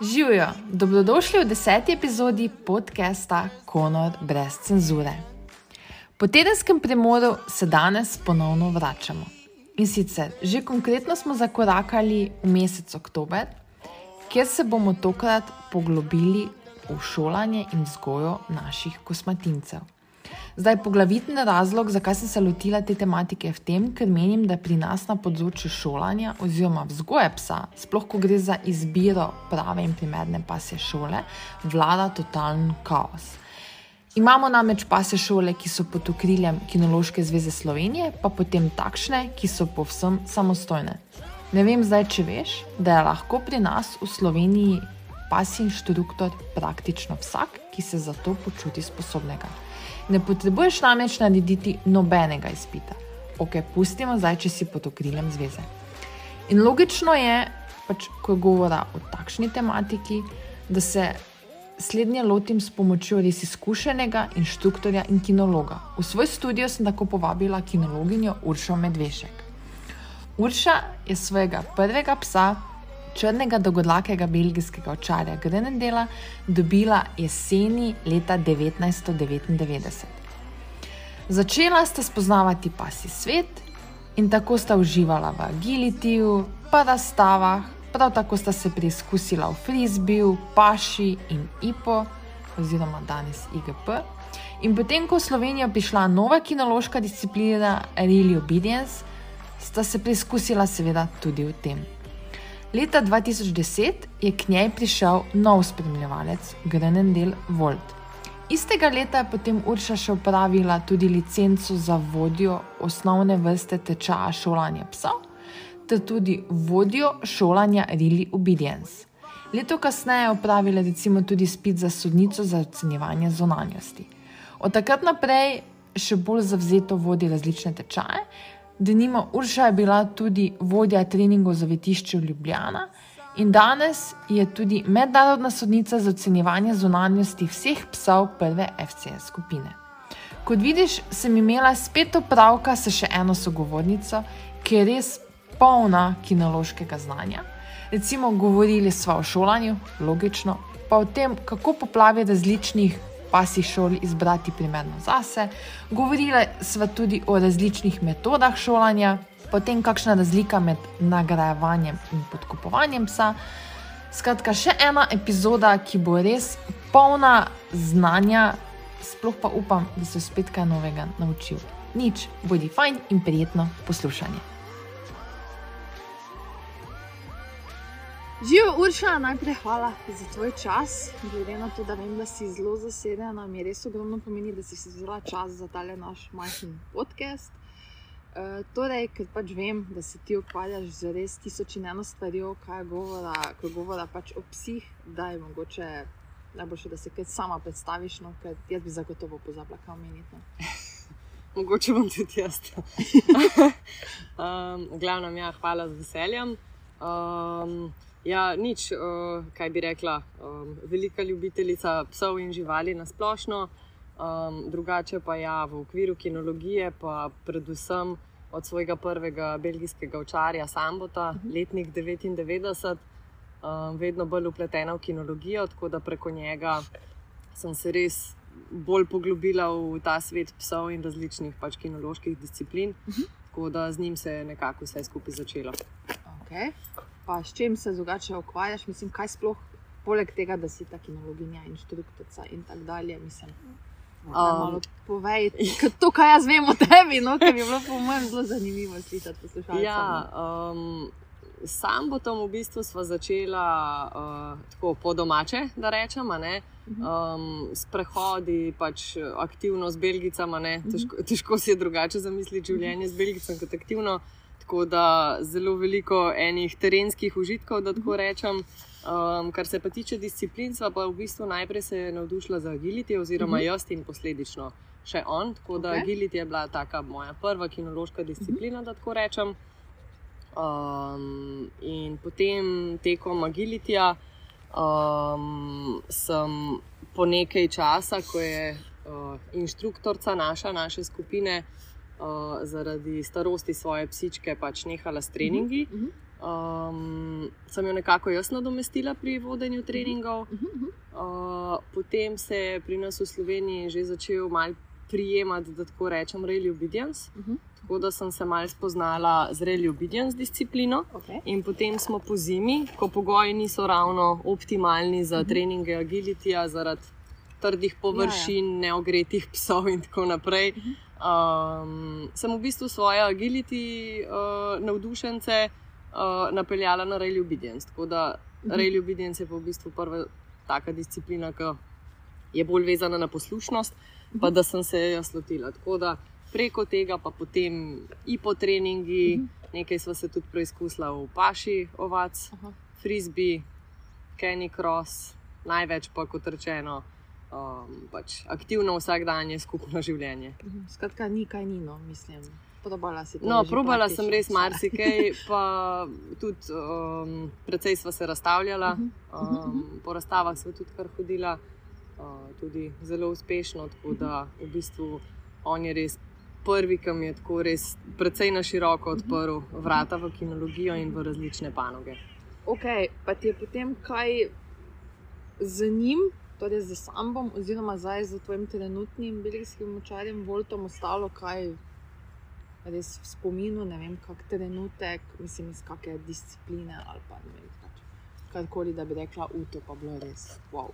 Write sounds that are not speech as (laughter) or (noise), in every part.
Živijo, dobrodošli v deseti epizodi podcasta Konor brez cenzure. Po tedenskem premoru se danes ponovno vračamo. In sicer, že konkretno smo zakorakali v mesec oktober, kjer se bomo tokrat poglobili v šolanje in vzgojo naših kosmatincev. Zdaj, poglavitni razlog, zakaj sem se lotila te tematike, je v tem, ker menim, da pri nas na področju šolanja oziroma vzgoje psa, sploh ko gre za izbiro prave in primerne pasje šole, vlada totalen kaos. Imamo namreč pasje šole, ki so pod okriljem Kinološke zveze Slovenije, pa potem takšne, ki so povsem samostojne. Ne vem zdaj, če veš, da je lahko pri nas v Sloveniji pasji inštruktor praktično vsak, ki se za to počuti sposobnega. Ne potrebuješ namreč narediti nobenega izpita. Ok, pustimo zdaj, če si pod okriljem zveze. In logično je, pač, ko govora o takšni tematiki, da se slednje lotim s pomočjo res izkušenega inštruktorja in kinologa. V svoj studio sem tako povabila kinologinjo Uršo Medvešek. Urša je svojega prvega psa, črnega dolgodlakega belgijskega očarja Grenendela, dobila jeseni leta 1999. Začela sta spoznavati pasi svet in tako sta uživala v agilitiju, pa razstavah, prav tako sta se preizkusila v frisbiju, paši in IPO, oziroma danes IGP. In potem, ko je v Slovenijo prišla nova kinološka disciplina Real Obedience, sta se preizkusila seveda tudi v tem. Leta 2010 je k njej prišel nov spremljevalec, Grenendel Volt. Istega leta je potem Urša še upravila tudi licenco za vodjo osnovne vrste tečaja šolanja psov, ter tudi vodjo šolanja Real Obedience. Leto kasneje je upravila recimo tudi spit za sodnico za ocenjevanje zonanjosti. Od takrat naprej še bolj zavzeto vodi različne tečaje, Denimo Urša je bila tudi vodja treningov za vetišče Ljubljana in danes je tudi mednarodna sodnica za ocenjevanje zunanjosti vseh psov prve FCS skupine. Kot vidiš, sem imela spet opravka s še eno sogovornico, ki je res polna kinološkega znanja. Recimo, govorili smo o šolanju, logično, pa o tem, kako poplavi različnih pasji šoli izbrati primerno zase. Govorili smo tudi o različnih metodah šolanja, potem kakšna razlika med nagrajevanjem in podkupovanjem psa. Skratka, še ena epizoda, ki bo res polna znanja, sploh pa upam, da se spet kaj novega naučil. Nič, bodi fajn in prijetno poslušanje. Živijo, Urša, najprej hvala za tvoj čas. Glede na to, da vem, da si zelo zasedena, mi res ogromno pomeni, da si si vzela čas za tale naš majhen podcast. E, torej, ker pač vem, da se ti ukvarjaš z res tisoč in eno stvarjo, kaj govora, ko govora pač o psih, da je mogoče najboljše, da se kaj sama predstaviš, no, ker jaz bi zagotovo pozabila, kaj omeniti. No. (laughs) Mogoče bom tudi jaz. (laughs) (laughs) um, glavno, ja, hvala z veseljem. Um, Ja, nič, uh, kaj bi rekla. Um, velika ljubiteljica psov in živali na splošno, um, drugače pa ja, v okviru kinologije, pa predvsem od svojega prvega belgijskega očarja Sambota, uh mhm. -huh. letnik 99, um, vedno bolj upletena v kinologijo, tako da preko njega sem se res bolj poglobila v ta svet psov in različnih pač kinoloških disciplin. Uh mhm. -huh. Tako da z njim se je nekako vse skupaj začelo. Okay pa s čim se drugače ukvarjaš, mislim, kaj sploh, poleg tega, da si ta kinologinja, inštruktorica in tako dalje. Mislim, um, povej, to, kar jaz vem o tebi, no, ker je bilo po mojem zelo zanimivo slišati poslušalce. Ja, um, sam bo tam v bistvu sva začela uh, tako po domače, da rečemo. Um, sprehodi, pač aktivno z Belgicami, mhm. težko, težko si je drugače zamisliti življenje z Belgicami kot aktivno. Tako da zelo veliko enih terenskih užitkov, da tako rečem. Um, kar se pa tiče disciplin, pa v bistvu najprej se je navdušila za agility, oziroma uh mhm. -huh. jaz in posledično še on. Tako da okay. agility je bila taka moja prva kinološka disciplina, uh -huh. da tako rečem. Um, in potem tekom agilityja um, sem po nekaj časa, ko je uh, inštruktorica naša, naše skupine, uh, zaradi starosti svoje psičke pač nehala s treningi. Uh -huh. um, sem jo nekako jaz nadomestila pri vodenju treningov. Uh, potem se je pri nas v Sloveniji že začel mal prijemati, da tako rečem, Rally Obedience. Uh -huh. Tako da sem se mal spoznala z Rally Obedience disciplino. Okay. In potem smo po zimi, ko pogoji niso ravno optimalni za uh -huh. treninge agilitija, zaradi trdih površin, ja, ja. neogretih psov in tako naprej. Uh -huh. Um, sem v bistvu svoje agility uh, navdušence uh, napeljala na Rally Obedience. Tako da -huh. Rally Obedience je pa v bistvu prva taka disciplina, ki je bolj vezana na poslušnost, -huh. pa da sem se jo slotila. Tako da preko tega, pa potem i po treningi, -huh. nekaj smo se tudi preizkusila v Paši, ovac, -huh. frisbee, Kenny Cross, največ pa kot rečeno. Um, pač aktivno vsakdanje skupno (laughs) življenje. Skratka, ni kaj nino, mislim. Podobala si to. No, probala sem res (laughs) marsikaj, pa tudi um, precej sva se razstavljala. Um, po razstavah sva tudi kar hodila, uh, tudi zelo uspešno. Tako da v bistvu on je res prvi, ki mi je tako res precej na široko odprl vrata v kinologijo in v različne panoge. Ok, pa ti je potem kaj z njim? Torej, za sambom, oziroma zdaj za tvojim trenutnim belgijskim močarjem, Voltom, ostalo kaj res v spominu, ne vem, kak trenutek, mislim, iz kakšne discipline ali pa ne vem, karkoli, da bi rekla, uto pa bilo res. Wow.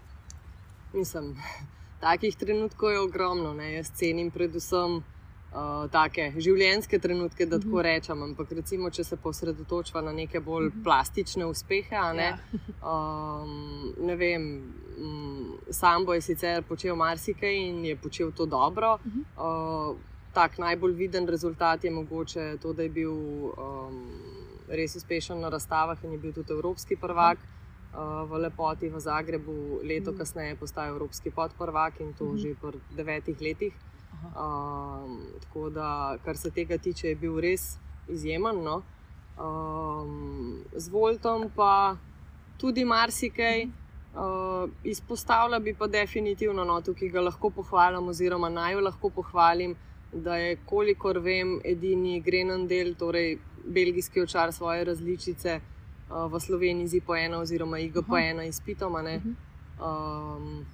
Mislim, (laughs) takih trenutkov je ogromno, ne? jaz cenim predvsem. Uh, take življenjske trenutke, da tako rečem, ampak recimo, če se posredotoča na neke bolj plastične uspehe. Ne, um, ne vem, um, sam bo je sicer počel marsikaj in je počel to dobro. Uh, tak najbolj viden rezultat je mogoče to, da je bil um, res uspešen na razstavah in je bil tudi evropski prvak. Uh, v lepoti v Zagrebu, leto mm. kasneje, postal evropski podprvak in to mm. že po devetih letih. Um, tako da, kar se tega tiče, je bil res izjemen. No? Um, z Voltom pa tudi marsikaj. Uh, izpostavila bi pa definitivno noto, ki ga lahko pohvalim, oziroma naj jo lahko pohvalim, da je, kolikor vem, edini grenen del, torej belgijski očar svoje različice uh, v Sloveniji, ZIP-1 oziroma IGP-1 izpitoma. Um,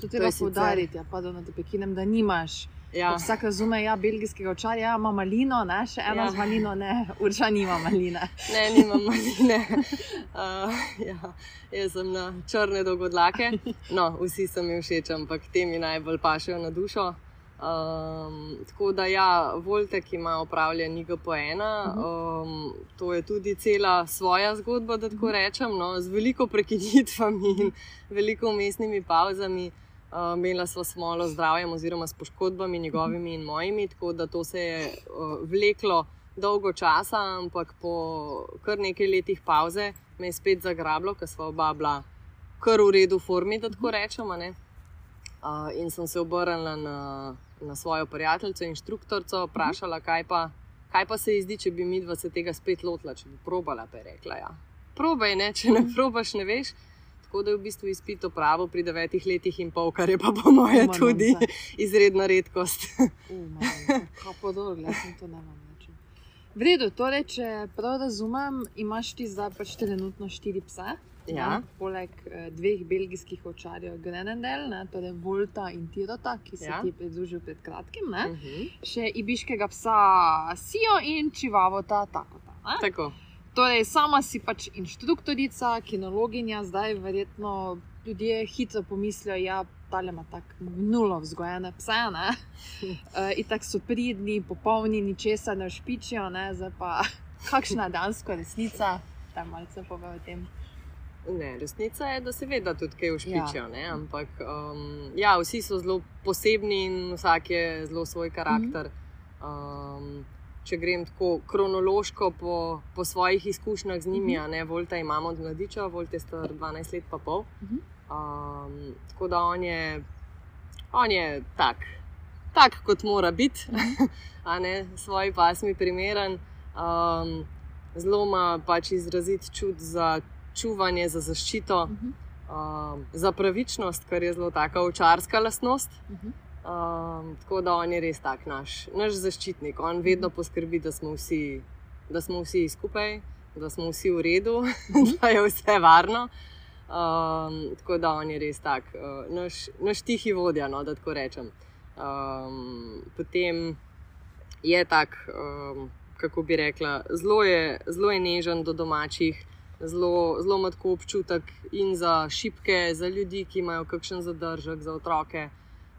to treba poudariti, ja, da ne te pekinem, da nimaš. Ja. Vsak razume, da ja, je belgijskega očarja, ja, ima malino, ne? še eno ja. z malino, ne, urča nima maline. ne, nima maline. Uh, (laughs) ja. Jaz sem na črne dolgodlake. No, vsi so mi všeč, ampak te mi najbolj pašejo na dušo. Um, tako da, ja, Voltek ima upravljen IGP-1, um, to je tudi cela svoja zgodba, da tako rečem, no, z veliko prekinitvami in veliko umestnimi pauzami. Uh, imela sva smolo z zdravjem, oziroma s poškodbami, njegovimi in mojimi, tako da to se je uh, vleklo dolgo časa, ampak po kar nekaj letih pauze me je spet zagrablo, ker sva oba bila kar v redu formi, da tako rečemo. Uh, in sem se obrnila na, na svojo prijateljico, inštruktorico, vprašala, kaj pa, kaj pa se ji zdi, če bi mi dva se tega spet lotila, če bi probala, pa je rekla. Ja. Probaj, ne? če ne (laughs) probaš, ne veš. Tako da je v bistvu izpito pravo pri devetih letih in pol, kar je pa po mojem tudi izredna redkost. Jaz sem to ne vem. V redu, torej, če prav razumem, imaš ti zdaj pač trenutno štiri pse. Ja. Ne, poleg eh, dveh belgijskih očarjev, Grenendel, ne, torej Volta in Tirota, ki se ja. ti je pridružil pred kratkim, ne, uh Mhm. -huh. še ibiškega psa Sijo in Čivavota Takota. Ne. Tako. Torej, sama si pač inštruktorica, kinologinja, zdaj verjetno ljudje hitro pomislijo, da ja, ta ima tako nulo vzgojene pse. Uh, (laughs) in tako so pridni, popolni, ničesar ne špičijo, ne? zdaj pa (laughs) kakšna je danska resnica, da malce pove o tem. Ne, resnica je, da seveda tudi kaj ušpičijo, ja. ampak um, ja, vsi so zelo posebni in vsak je zelo svoj karakter. Mm -hmm. um, če grem tako kronološko po, po svojih izkušnjah z njimi, uh -huh. ne Volta imamo od mladiča, Volta je star 12 let pa pol. Uh -huh. um, tako da on je, on je tak, tak kot mora biti, (laughs) a ne svoji pasmi primeren. Um, zelo ima pač izrazit čut za čuvanje, za zaščito, uh -huh. um, za pravičnost, kar je zelo taka očarska lastnost. Uh -huh. Um, tako da on je res tak naš, naš zaščitnik. On vedno poskrbi, da smo vsi, da smo vsi skupaj, da smo vsi v redu, (laughs) da je vse varno. Um, tako da on je res tak, uh, naš, naš tihi vodja, no, da tako rečem. Um, potem je tak, um, kako bi rekla, zelo je, zelo je nežen do domačih, zelo, zelo ima tako občutek in za šipke, za ljudi, ki imajo kakšen zadržek, za otroke.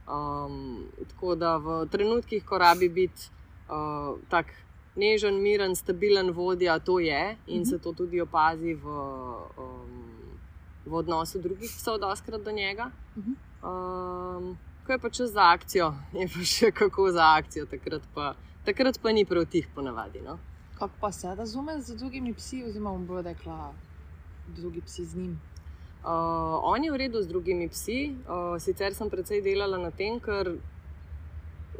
Um, tako da v trenutkih, ko rabi biti uh, tak nežen, miren, stabilen vodja, to je in uh -huh. se to tudi opazi v. Um, v odnosu drugih psov, da skrat do njega. Um, ko je pa čez za akcijo, (laughs) je pa še kako za akcijo, takrat pa, takrat pa ni prav tih ponavadi. No? Kako pa se razume z drugimi psi, oziroma bo rekla, drugi psi z njim? Uh, on je v redu z drugimi psi, uh, sicer sem precej delala na tem, ker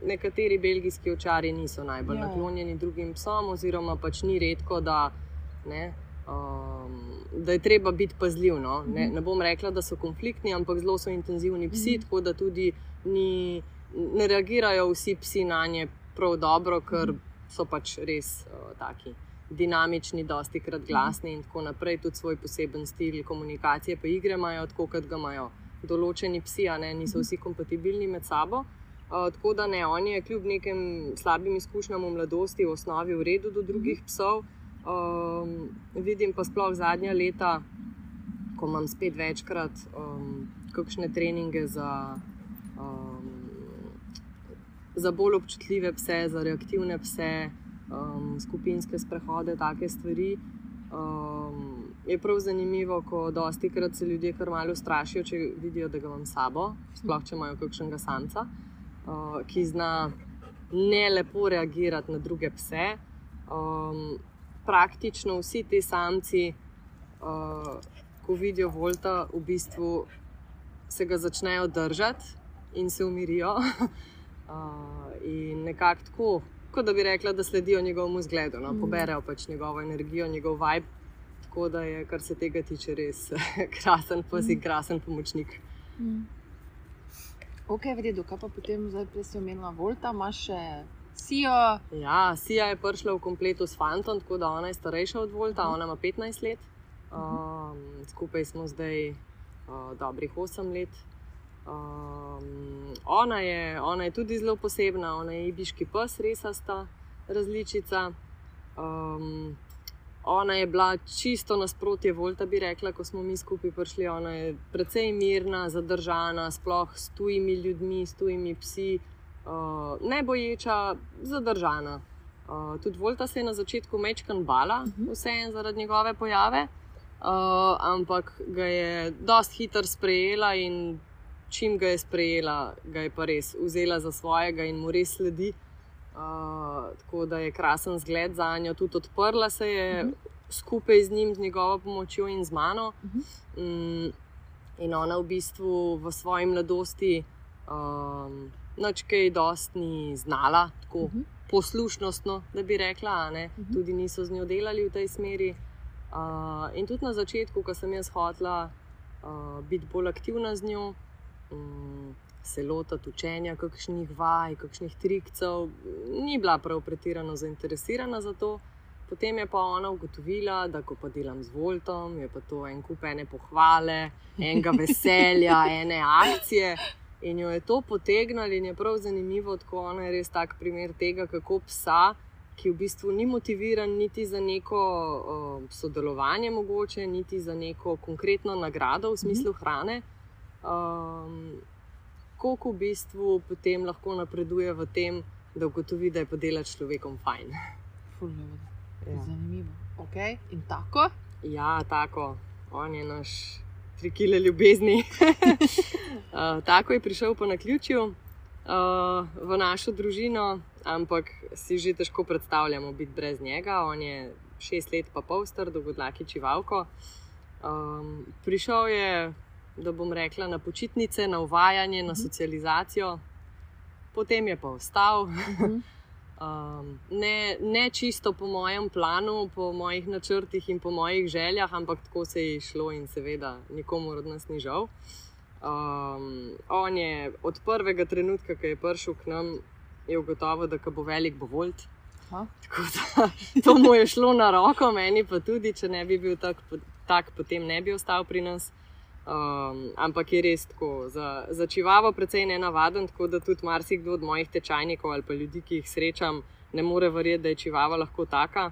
nekateri belgijski očari niso najbolj ja. naklonjeni drugim psom, oziroma pač ni redko, da ne. Um, da je treba biti pazljiv. No? Ne, mhm. ne bom rekla, da so konfliktni, ampak zelo so intenzivni psi, mm. tako da tudi ni, ne reagirajo vsi psi na nje prav dobro, ker mm. so pač res uh, taki. Dinamični, dosti krat glasni in tako naprej, tudi svoj poseben stil komunikacije, pa igre imajo, tako kot ga imajo. Določeni psi, ne, niso vsi kompatibilni med sabo. Uh, tako da ne, on je kljub nekim slabim izkušnjam v mladosti v osnovi v redu do drugih psov, Um, vidim pa sploh zadnja leta, ko imam spet večkrat um, kakšne treninge za, um, za bolj občutljive pse, za reaktivne pse, um, skupinske sprehode, take stvari. Um, je prav zanimivo, ko dosti krat se ljudje kar malo strašijo, če vidijo, da ga imam sabo, sploh če imajo kakšnega samca, uh, ki zna ne lepo reagirati na druge pse. Um, praktično vsi ti samci, uh, ko vidijo volta, v bistvu se ga začnejo držati in se umirijo. (laughs) uh, in nekako tako, kot da bi rekla, da sledijo njegovemu zgledu, no? mm. poberajo pač njegovo energijo, njegov vibe. Tako da je, kar se tega tiče, res (laughs) krasen, si mm. krasen pomočnik. Mm. Ok, v redu, kaj pa potem zdaj, da si omenila Volta, imaš še Sija. Ja, Sija je prišla v kompletu s fantom, tako da ona je starejša od Volta, ona ima 15 let. Um, skupaj smo zdaj uh, dobrih 8 let. Um, ona, je, ona je tudi zelo posebna, ona je ibiški pes, resasta različica. Um, ona je bila čisto nasprotje Volta, bi rekla, ko smo mi skupaj prišli. Ona je precej mirna, zadržana, sploh s tujimi ljudmi, s tujimi psi uh, ne boječa, zadržana. Uh, tudi Volta se je na začetku mečkan bala, mhm. vse en zaradi njegove pojave, uh, ampak ga je dosti hitro sprejela in čim ga je sprejela, ga je pa res vzela za svojega in mu res sledi. Uh, tako da je krasen zgled za njo, tudi odprla se je uh mhm. -huh. skupaj z njim, z njegovo pomočjo in z mano. Uh. -huh. um, in ona v bistvu v svoji mladosti. Um, noč kaj dosti ni znala, tako uh mhm. -huh. poslušnostno, da bi rekla, uh mhm. -huh. tudi niso z njo delali v tej smeri. Uh, in tudi na začetku, ko sem jaz hotela uh, biti bolj aktivna z njo, um, se lotiti učenja, kakšnih vaj, kakšnih trikcev, ni bila prav pretirano zainteresirana za to. Potem je pa ona ugotovila, da ko pa delam z Voltom, je pa to en kup ene pohvale, enega (laughs) veselja, ene akcije. In jo je to potegnilo, in je prav zanimivo, kako ona je res tak primer tega, kako psa, ki v bistvu ni motiviran niti za neko uh, sodelovanje, mogoče niti za neko konkretno nagrado v smislu mhm. hrane, um, koliko v bistvu potem lahko napreduje v tem, da ugotovi, da je pa delati človekom fajn. Ja. Zanimivo. Okay. In tako? Ja, tako. On je naš tri kile ljubezni. uh, (laughs) tako je prišel po naključju uh, v našo družino, ampak si že težko predstavljamo biti brez njega. On je šest let pa pol star, dolgodlaki čivalko. Um, prišel je, da bom rekla, na počitnice, na uvajanje, na mhm. socializacijo, potem je pa ostal. Uh mhm. -huh. (laughs) Um, ne, ne čisto po mojem planu, po mojih načrtih in po mojih željah, ampak tako se je šlo in seveda nikomu od nas ni žal. Um, on je od prvega trenutka, ko je prišel k nam, je ugotovil, da bo velik bo volt. Da to mu je šlo na roko, meni pa tudi, če ne bi bil tak, tak potem ne bi ostal pri nas. Um, ampak je res tako, za, za čivavo precej nenavaden, tako da tudi marsikdo od mojih tečajnikov ali pa ljudi, ki jih srečam, ne more verjeti, da je čivava lahko taka.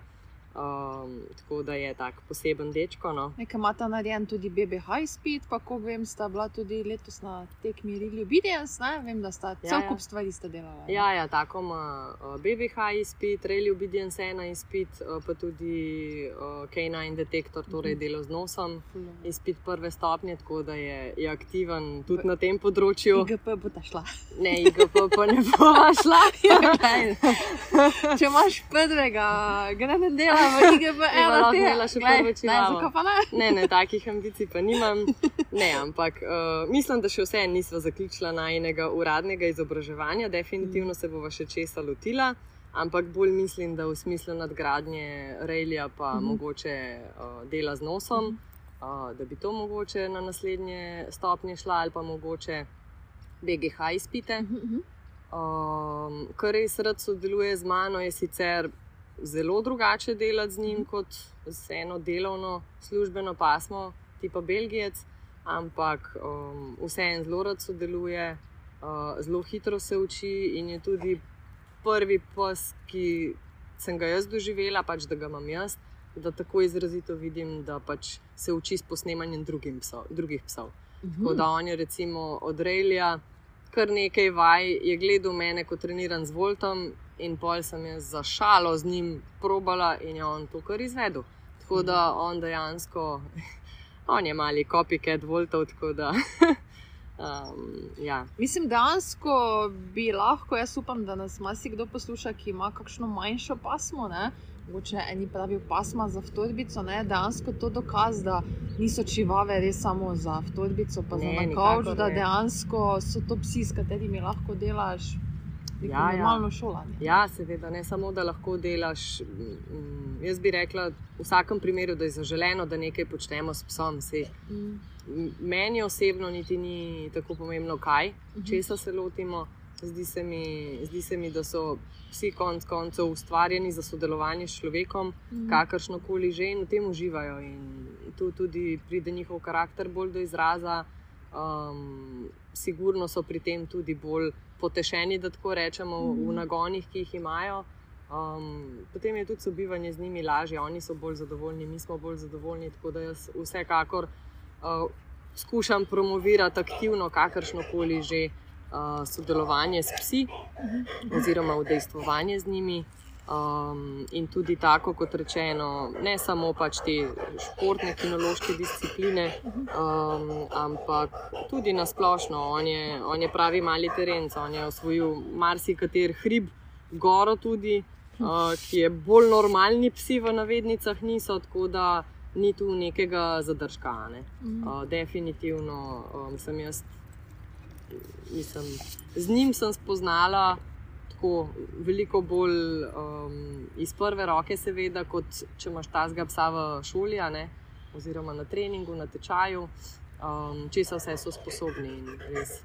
Um, tako da je tak poseben dečko. No. Nekaj ima ta narejen tudi BBH izpit, pa ko vem, sta bila tudi letos na tekmi Rili Obedience, ne vem, da sta cel Ja, ja. kup stvari sta delala. ne. Ja, ja, tako ima uh, BBH izpit, Rally Obedience 1 izpit, uh, pa tudi uh, K9 detektor, torej Mhm. delo z nosom. Ful, ja. Izpit prve stopnje, tako da je, je aktiven tudi na tem področju. IGP bo ta šla. Ne, IGP pa ne bo šla. (laughs) (laughs) Če imaš prvega, gre ne dela IGP, Bi pa ena lahko te. imela še Glej, prvo ne, čivavo. zakaj pa ne? Ne, takih ambicij pa nimam. Ne, ampak uh, mislim, da še vse nisva zaključila najnega uradnega izobraževanja, definitivno se bova še česa lotila. Ampak bolj mislim, da v smislu nadgradnje Rejlja, pa Mhm. mhm. mogoče uh, dela z nosom, uh, da bi to mogoče na naslednje stopnje šla, ali pa mogoče BGH izpite. Mhm, Um, kar res rad sodeluje z mano, je sicer zelo drugače delati z njim kot z eno delovno službeno pasmo, tipa Belgijec, ampak um, vseeno zelo rad sodeluje, uh, zelo hitro se uči in je tudi prvi pes, ki sem ga jaz doživela, pač da ga imam jaz. Da tako izrazito vidim, da pač se uči s posnemanjem psov, drugih psov. mhm. Tako da on je recimo od Rejlja kar nekaj vaj, je gledal mene, ko treniram z Voltom, in pol sem jaz za šalo z njim probala in je on to kar izvedel. Tako da on dejansko, (laughs) on je mali copycat Voltov, tako da. (laughs) Um, ja. Mislim, dejansko bi lahko, jaz upam, da nas marsikdo posluša, ki ima kakšno manjšo pasmo. Ne? Mogoče eni pravijo pasma za vtorbico, ne? dejansko to dokaz, da niso čivave res samo za vtorbico, pa Ne, za nakavč, da dejansko so to psi, s katerimi lahko delaš neko Ja, ja. normalno šolanje. ja, seveda, ne samo da lahko delaš. mm, Jaz bi rekla, v vsakem primeru, da je zaželeno, da nekaj počnemo s psom. Sej Mm. Meni osebno niti ni tako pomembno, kaj, Mhm. česa se lotimo. Zdi se, mi, zdi se mi, da so vsi konc koncev ustvarjeni za sodelovanje s človekom, Mhm. kakršno koli že in v tem uživajo. In tu tudi pride njihov karakter bolj do izraza. Um, sigurno so pri tem tudi bolj potešeni, da tako rečemo, v Mhm. nagonih, ki jih imajo. Um, potem je tudi sobivanje z njimi lažje, oni so bolj zadovoljni, mi smo bolj zadovoljni. Tako da jaz vsekakor uh, skušam promovirati aktivno, kakršno koli že uh, sodelovanje s psi, oziroma udejstvovanje z njimi. Um, in tudi tako, kot rečeno, ne samo pač te športne, kinološke discipline, um, ampak tudi na splošno. On je, on je pravi mali terenc, on je osvojil marsikater hrib, goro tudi, uh, ki je bolj normalni psi v navednicah niso, tako da ni tu nekega zadržka. Ne. Uh, definitivno um, sem jaz, mislim, z njim sem spoznala tako veliko bolj um, iz prve roke, seveda, kot če imaš tazga psa v šoli, ne, oziroma na treningu, na tečaju. Um, Česa vse so sposobni in res.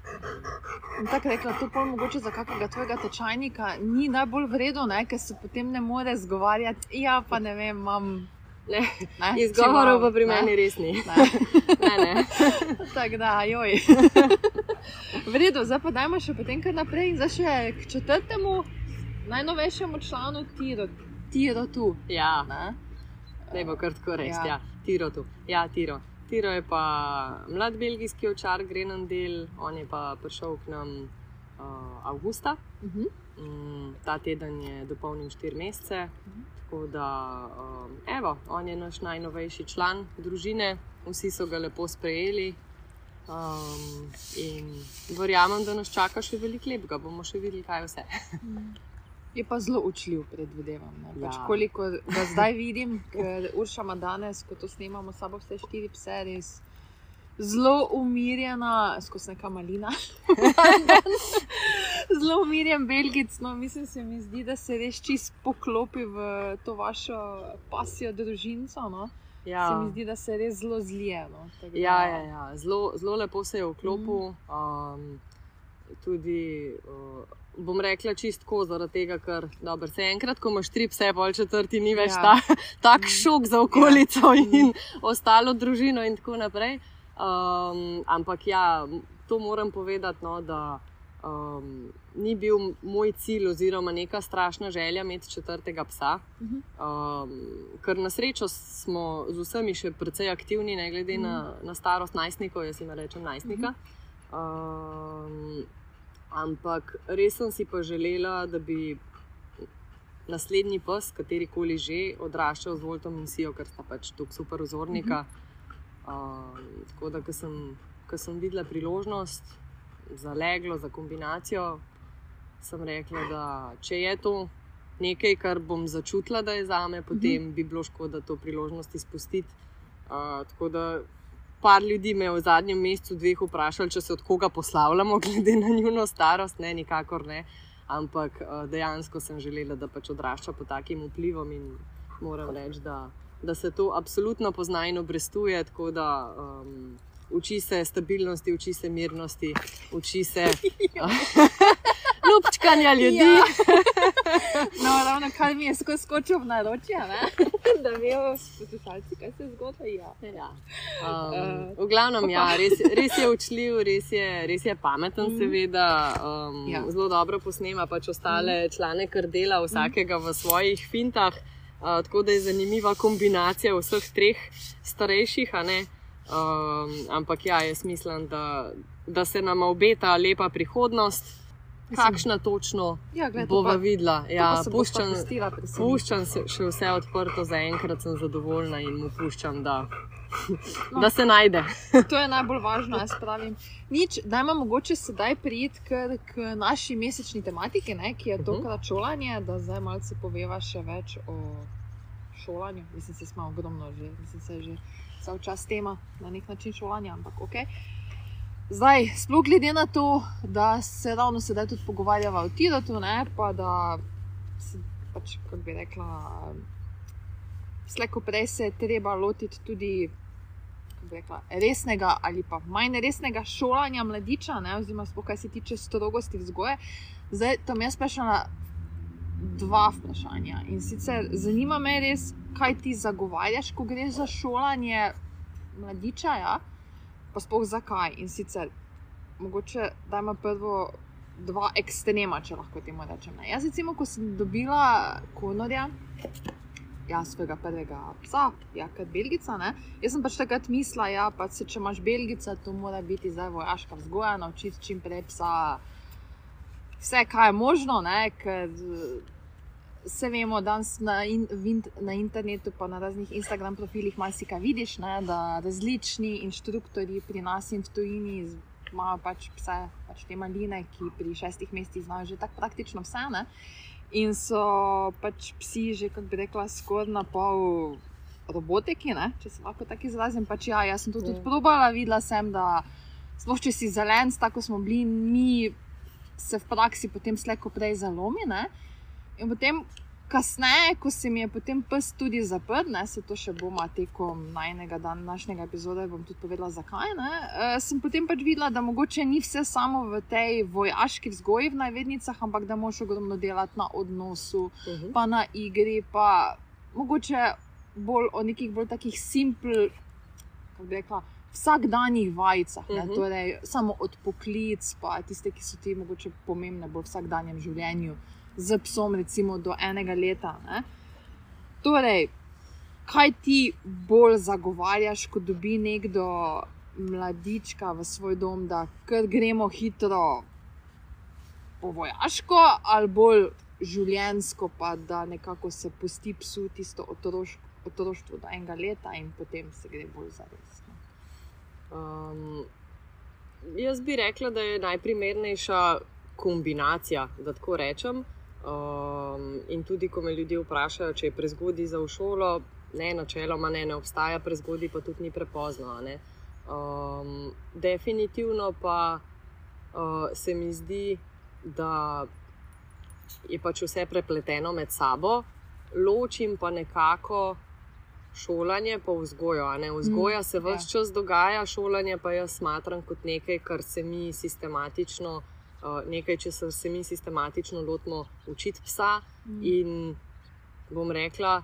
In Tako rekla, to pol mogoče za kakega tvojega tečajnika ni najbolj vredno, ker se potem ne more zgovarjati. Ja, pa ne vem, imam. Ne, Ne, (laughs) Izgovorov pa pri ne, meni res ni. Ne. (laughs) Ne, ne. (laughs) Tako da, joj. V redu, zdaj pa dajmo še potem kar naprej. In zdaj še k četrtemu, najnovejšemu članu Tiro, Tiro tu. Ja, Ne? bo kar tako reči. Ja. Ja. Tiro tu. Ja, tiro. Tiro je pa mlad belgijski očar, grenen del, on je pa prišel k nam uh, avgusta. Mhm. Mm, ta teden je dopolnil 4 mesece. Mhm. Tako da, um, evo, on je naš najnovejši član družine, vsi so ga lepo sprejeli. Um, in verjamem, da nas čaka še veliko lepega, bomo še videli, kaj vse. (laughs) Je pa zelo učljiv, predvidevam. ne. Pač Ja. koliko ga zdaj vidim, ker Urša ima danes, ko to snemamo, sabo vse štiri pse, res zelo umirjena, skozi neka malina. (laughs) zelo umirjen belgic. No, mislim, se mi zdi, da se res čist poklopi v to vašo pasijo družinco. No. Se mi zdi, da se res zelo zlije. No. Da- Ja, ja, ja. Zelo, zelo lepo se je vklopil. Um, tudi uh, bom rekla čistko, zaradi tega, ker dobro, se enkrat, ko imaš tri pse, pol četrti, ni več Ja. ta, tak šok za okolico Ja. in ostalo družino in tako naprej. Um, ampak ja, to moram povedati, no, da um, ni bil moj cilj oziroma neka strašna želja imeti četrtega psa. Mhm. Um, ker na srečo smo z vsemi še precej aktivni, ne glede na, na starost najstnikov, jaz jim rečem najstnika. Um, ampak res sem si pa želela, da bi naslednji pes, katerikoli že, odraščal z Voltom in Sijo, ker sta pač tako super vzornika. Um, tako da, ko sem, ko sem videla priložnost za leglo, za kombinacijo, sem rekla, da če je to nekaj, kar bom začutila, da je za me, potem bi bilo škoda to priložnost izpustiti. Uh, tako da par ljudi me je v zadnjem mesecu, dveh vprašali, če se od koga poslavljamo, (laughs) glede na njuno starost, ne, nikakor ne. Ampak uh, dejansko sem želela, da pač odrašča pod takim vplivom in moram reči, da, da se to absolutno pozna in obrestuje. Tako da um, uči se stabilnosti, uči se mirnosti, uči se (laughs) (laughs) ljubčkanja ljudi. Ja. (laughs) No, ravno kar mi je skozi skočil v naročje, da vejo poslušalci, kaj se je zgodilo. Ja. Ja. Um, v glavnem, ja, res, res je učljiv, res je, res je pameten, Mhm. seveda. Um, Ja. Zelo dobro posnema pač ostale člane, kar dela vsakega v svojih fintah. Uh, tako da je zanimiva kombinacija vseh treh starejših. ne. Um, ampak ja, jaz mislim, da, da se nam obeta lepa prihodnost. Kakšna točno Ja, gled, bova videla. Ja, puščam, puščam. se še vse odprto, zaenkrat sem zadovoljna in mu puščam, da, (laughs) No. da se najde. To je najbolj važno, jaz pravim. Nič, dajmo mogoče sedaj priti k, k naši mesečni tematiki, ne, ki je Mhm. tokrat šolanje, da zdaj malce poveva še več o šolanju. Mislim, se smo ogromno že, mislim, se je že vse čas tema na nek način šolanja, ampak ok. Zdaj, sploh glede na to, da se ravno sedaj tudi pogovarjava o Tirotu, ne, pa da se pač, kako bi rekla, slejko prej se je treba lotiti tudi rekla, resnega ali pa manj resnega šolanja mladiča, ne, oziroma sploh kar se tiče strogosti vzgoje. Zdaj, tam jaz vprašala dva vprašanja. In sicer zanima me res, kaj ti zagovarjaš, ko gre za šolanje mladiča, ja? Pa sploh zakaj. In sicer, mogoče da ima prvo dva ekstrema, če lahko temu rečem. Ne. Jaz, recimo, ko sem dobila konorja, ja, svojega prvega psa, ja, kot belgica. Ne? Jaz sem pač takrat mislila, da ja, pač se, če imaš belgica, to mora biti zdaj vojaška vzgoja, naučiti čim prej psa. Vse, kar je možno, ne? ker vse vemo, danes na, in, v int, na internetu, pa na raznih Instagram profilih, marsikaj vidiš, ne? da različni inštruktori pri nas in v tujini imajo pač pse, pač te maline, ki pri šestih mesecih znajo že tako praktično vse. Ne? In so pač psi že, kako bi rekla, skoraj na pol robotiki, ne? če se lahko tako izrazim. Pač ja, jaz sem to tudi Ja. probala, videla sem, da sploh če si zelen, tako smo bili mi, se v praksi potem slejko prej zalomi. Ne? In potem, kasneje, ko se mi je potem pes tudi zaprl, ne, se to še bomo tekom najnega današnjega epizode, bom tudi povedala, zakaj. Ne, uh, sem potem pač videla, da mogoče ni vse samo v tej vojaški vzgoji v najvednicah, ampak da moš ogromno delati na odnosu, Mhm. pa na igri, pa mogoče bolj o nekih bolj takih simpel, kako bi rekla. Vsakdanjih vajicah, uh Mhm. -huh. torej samo od poklic, pa tiste, ki so ti mogoče pomembne v vsakdanjem življenju, z psom, recimo do enega leta. Ne? Torej, kaj ti bolj zagovarjaš, ko dobi nekdo mladička v svoj dom, da kar gremo hitro po vojaško, ali bolj življensko, pa da nekako se pusti psu tisto otroško. Otroštvo do enega leta, in potem se gre bolj za res. no. Um, jaz bi rekla, da je najprimernejša kombinacija, da tako rečem. Um, in tudi, ko me ljudje vprašajo, če je prezgodaj za v šolo, ne, načeloma ne, ne obstaja prezgodaj, pa tudi ni prepozno. ne. Um, definitivno pa uh, se mi zdi, da je pač vse prepleteno med sabo, ločim pa nekako šolanje, pa vzgojo. ne. Vzgoja se ja. vse čas dogaja, šolanje pa jaz smatram kot nekaj, kar se mi sistematično nekaj, če se mi sistematično lotimo učiti psa. Mm. In bom rekla,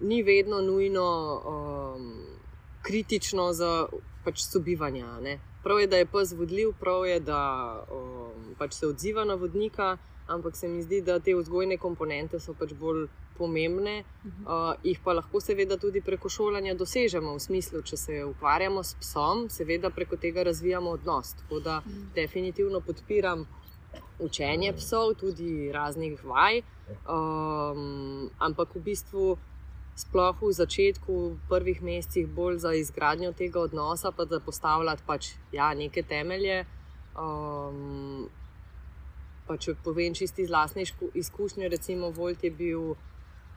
ni vedno nujno um, kritično za pač sobivanje. Prav je, da je pes vodljiv, prav je, da um, pač se odziva na vodnika, ampak se mi zdi, da te vzgojne komponente so pač bolj pomembne, uh, jih pa lahko seveda tudi preko šolanja dosežemo, v smislu, če se ukvarjamo s psom, seveda preko tega razvijamo odnos. Tako da mhm. definitivno podpiram učenje psov, tudi raznih vaj, um, ampak v bistvu. Sploh v začetku, v prvih mesecih, bolj za izgradnjo tega odnosa, pa da postavljati pač, ja, neke temelje. Um, pa če povem čisto iz vlastne izkušnje, recimo Volt je bil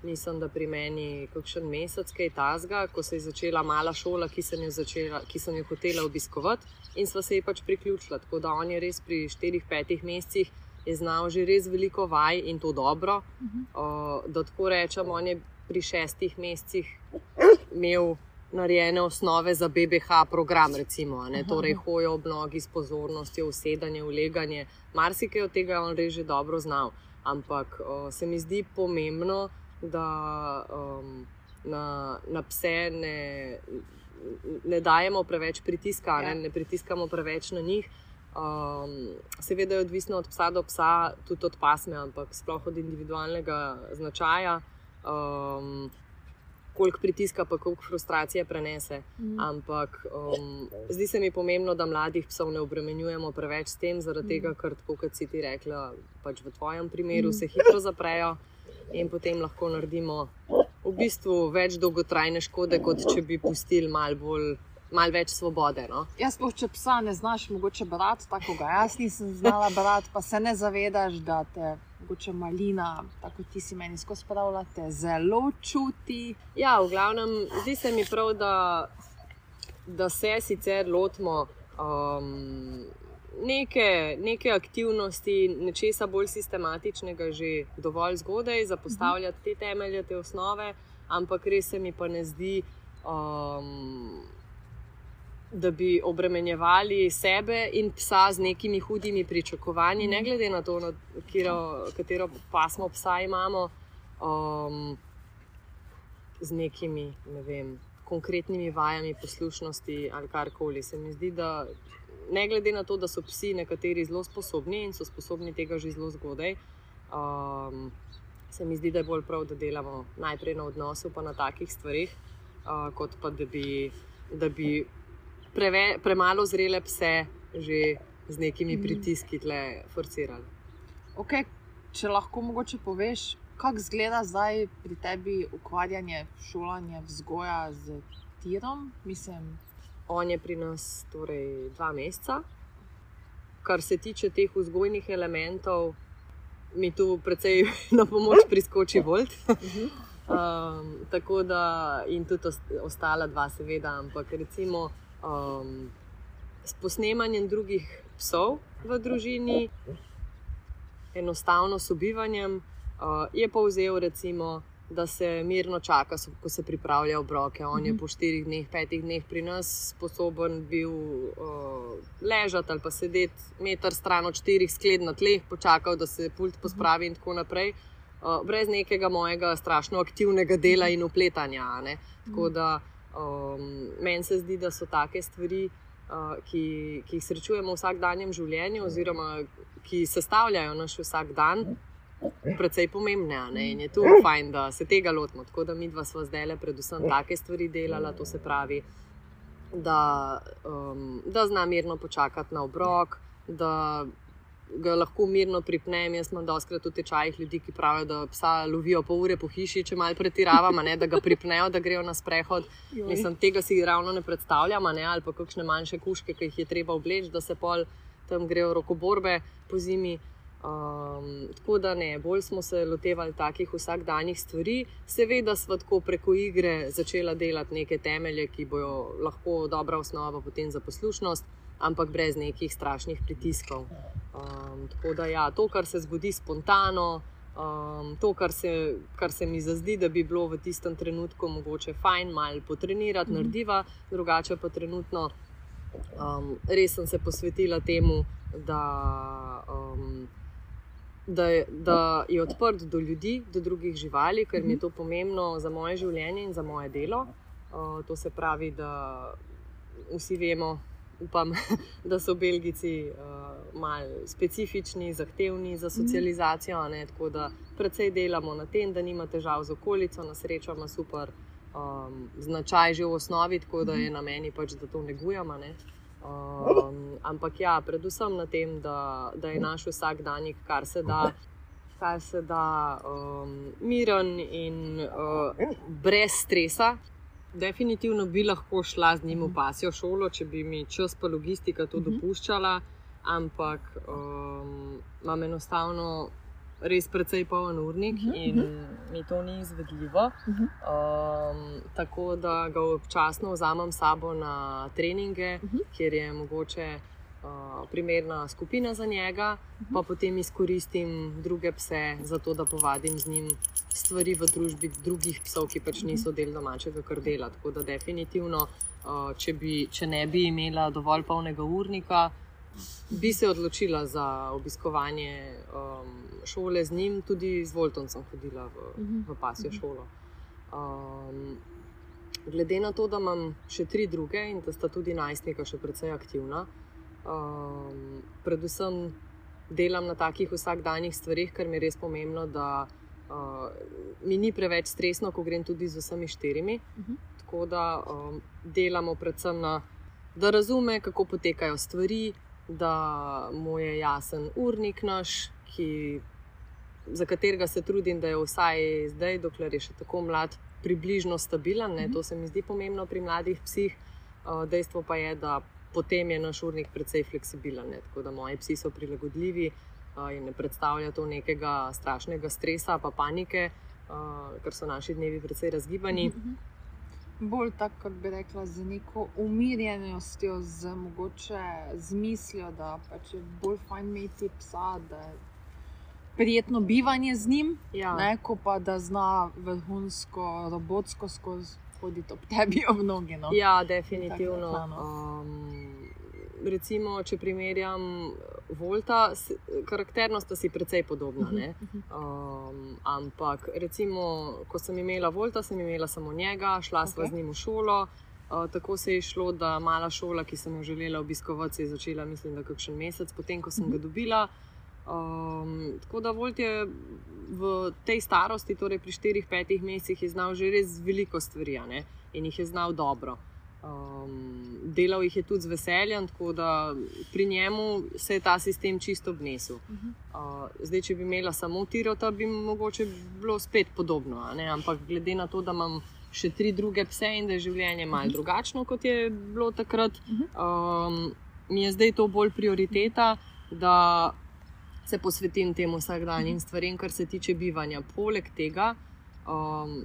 mislim, da pri meni kakšen mesec, kaj tasga, ko se je začela mala šola, ki sem jo, začela, ki sem jo hotela obiskovati in sva se ji pač priključila. Tako da on je res pri 4-5 mesecih znal že res veliko vaj in to dobro. Uh -huh. uh, da tako rečem, on je pri šestih mesecih imel. Narejene osnove za BBH program, recimo, torej hojo ob nogi s pozornostjo, usedanje, uleganje. Marsikaj od tega je on res že dobro znal. Ampak o, se mi zdi pomembno, da um, na, na pse ne, ne dajemo preveč pritiska, ja. ne, ne pritiskamo preveč na njih. Um, seveda je odvisno od psa do psa, tudi od pasme, ampak sploh od individualnega značaja. Um, Koliko pritiska, pa koliko frustracije prenese. Mm. Ampak um, zdi se mi pomembno, da mladih psov ne obremenjujemo preveč s tem, zaradi mm. tega, ker, kot si ti rekla, pač v tvojem primeru mm. se hitro zaprejo in potem lahko naredimo v bistvu več dolgotrajne škode, kot če bi pustili malo bolj. Mal več svobode. No? Jaz, pa, če psa ne znaš, mogoče brati, tako ga jaz nisem znala brati, pa se ne zavedaš, da te mogoče malina, tako ti si meni skozi pravljate, zelo čuti. Ja, v glavnem, zdi se mi prav, da, da se sicer lotimo um, neke, neke aktivnosti, nečesa bolj sistematičnega, že dovolj zgodaj, zapostavljati te temelje, te osnove, ampak res se mi pa ne zdi, um, da bi obremenjevali sebe in psa z nekimi hudimi pričakovanji, ne glede na to, na katero, katero pasmo psa imamo. Um, Z nekimi, ne vem, konkretnimi vajami poslušnosti ali karkoli. Se mi zdi, da ne glede na to, da so psi nekateri zelo sposobni in so sposobni tega že zelo zgodaj, um, se mi zdi, da je bolj prav, da delamo najprej na odnosu, pa na takih stvarih, uh, kot pa da bi, da bi preve, premalo zrele pse že z nekimi mhm. pritiski tle forcirali. Okay. Če lahko mogoče poveš, kako izgleda zdaj pri tebi ukvarjanje, šolanje, vzgoja z tirom, mislim, On je pri nas torej dva meseca. Kar se tiče teh vzgojnih elementov, mi tu precej (laughs) na pomoč priskoči Volt. (laughs) um, tako da in tudi ostala dva, seveda, ampak recimo um, s posnemanjem drugih psov v družini, enostavno sobivanjem, uh, je povzel recimo da se mirno čaka, ko se pripravlja obroke. On je mhm. po štirih dneh, petih dneh pri nas sposoben bil uh, ležati ali pa sedeti meter stran od štirih skled na tleh, počakal, da se pult pospravi in tako naprej. Uh, brez nekega mojega strašno aktivnega dela in upletanja. Tako da um, meni se zdi, da so take stvari, uh, ki, ki jih srečujemo v vsakdanjem življenju, oziroma ki sestavljajo naš vsak dan precej pomembne. Ne? In je tu fajn, da se tega lotimo. Tako da mi dva smo zdaj le predvsem take stvari delala, to se pravi, da, um, da zna mirno počakati na obrok. Ga lahko mirno pripnem. Jaz imam doskrat v tečajih ljudi, ki pravijo, da psa lovijo pol ure po hiši, če malo pretiravamo, da ga pripnejo, da grejo na sprehod. Mislim, tega si ravno ne predstavljamo, ne? ali pa kakšne manjše kuške, ki jih je treba obleči, da se pol tam grejo rokoborbe po zimi. Um, tako da ne, bolj smo se lotevali takih vsakdanjih stvari, seveda smo tako preko igre začela delati neke temelje, ki bodo lahko dobra osnova potem za poslušnost, ampak brez nekih strašnih pritiskov. Um, tako da ja, to, kar se zgodi spontano, um, to, kar se, kar se mi zazdi, da bi bilo v tistem trenutku mogoče fajn, malo potrenirati, mm -hmm. narediva, drugače pa trenutno Um, res sem se posvetila temu, da, um, da, je, da je odprt do ljudi, do drugih živali, ker mi je to pomembno za moje življenje in za moje delo. Uh, to se pravi, da vsi vemo, upam, (laughs) da so Belgijci uh, malo specifični, zahtevni za socializacijo. Ne, tako da predvsej delamo na tem, da nima težav z okolico, na srečo ima super um, značaj že v osnovi, tako da je na meni pač, da to negujemo. Ne. Um, ampak ja, predvsem na tem, da, da je naš vsakdanjik, kar se da. Kar se da um, miren in uh, brez stresa, definitivno bi lahko šla z njim v pasjo šolo, če bi mi čas pa logistika to dopuščala, ampak um, imam enostavno res precej poln urnik uh -huh, in uh -huh. mi to ni izvedljivo. Uh -huh. um, tako da ga občasno vzamem sabo na treninge, uh -huh. kjer je mogoče uh, primerna skupina za njega, uh -huh. pa potem izkoristim druge pse, zato da povadim z njim stvari v družbi drugih psov, ki pač niso del domačega krdela. Tako da definitivno, uh, če, bi, če ne bi imela dovolj polnega urnika. Bi se odločila za obiskovanje um, šole z njim, tudi z Voltom sem hodila v, v pasjo šolo. Um, glede na to, da imam še tri druge in da sta tudi najstnika še precej aktivna, um, predvsem delam na takih vsakdanjih stvarih, ker mi je res pomembno, da uh, mi ni preveč stresno, ko grem tudi z vsemi štirimi. Tako da um, delamo predvsem na, da razume, kako potekajo stvari. Da mu je jasen urnik naš, ki za katerega se trudim, da je vsaj zdaj, dokler je še tako mlad, približno stabilen. Ne? To se mi zdi pomembno pri mladih psih. Dejstvo pa je, da potem je naš urnik precej fleksibilen. Ne? Tako da moji psi so prilagodljivi in ne predstavlja to nekega strašnega stresa, pa panike, ker so naši dnevi precej razgibani. Bolj tako, kot bi rekla, z neko umirjenostjo, z mogoče z mislijo, da pač je bolj fajn imeti psa, da prijetno bivanje z njim, ja. ne, ko pa da zna vrhunsko, robotsko skozi hoditi ob tebi, ob nogi. No. Ja, definitivno. Um, recimo, če primerjam Volta, karakterno sta si precej podobna. Um, ampak, recimo, ko sem imela Volta, sem imela samo njega, šla okay. sva z njim v šolo. Uh, tako se je šlo, da mala šola, ki sem jo želela obiskovati, se je začela, mislim, da kakšen mesec potem, ko sem ga dobila. Um, tako da Volt je v tej starosti, torej pri 4-5 mesecih, znal že res veliko stvari in jih je znal dobro. Um, delal jih je tudi z veseljem, tako da pri njemu se je ta sistem čisto obnesel. Uh, zdaj, če bi imela samo tirota, bi mogoče bilo spet podobno. Ampak glede na to, da imam še tri druge pse in da je življenje malce drugačno, kot je bilo takrat, um, mi je zdaj to bolj prioriteta. Da se posvetim temu vsakdanjim stvarem, kar se tiče bivanja. Poleg tega um,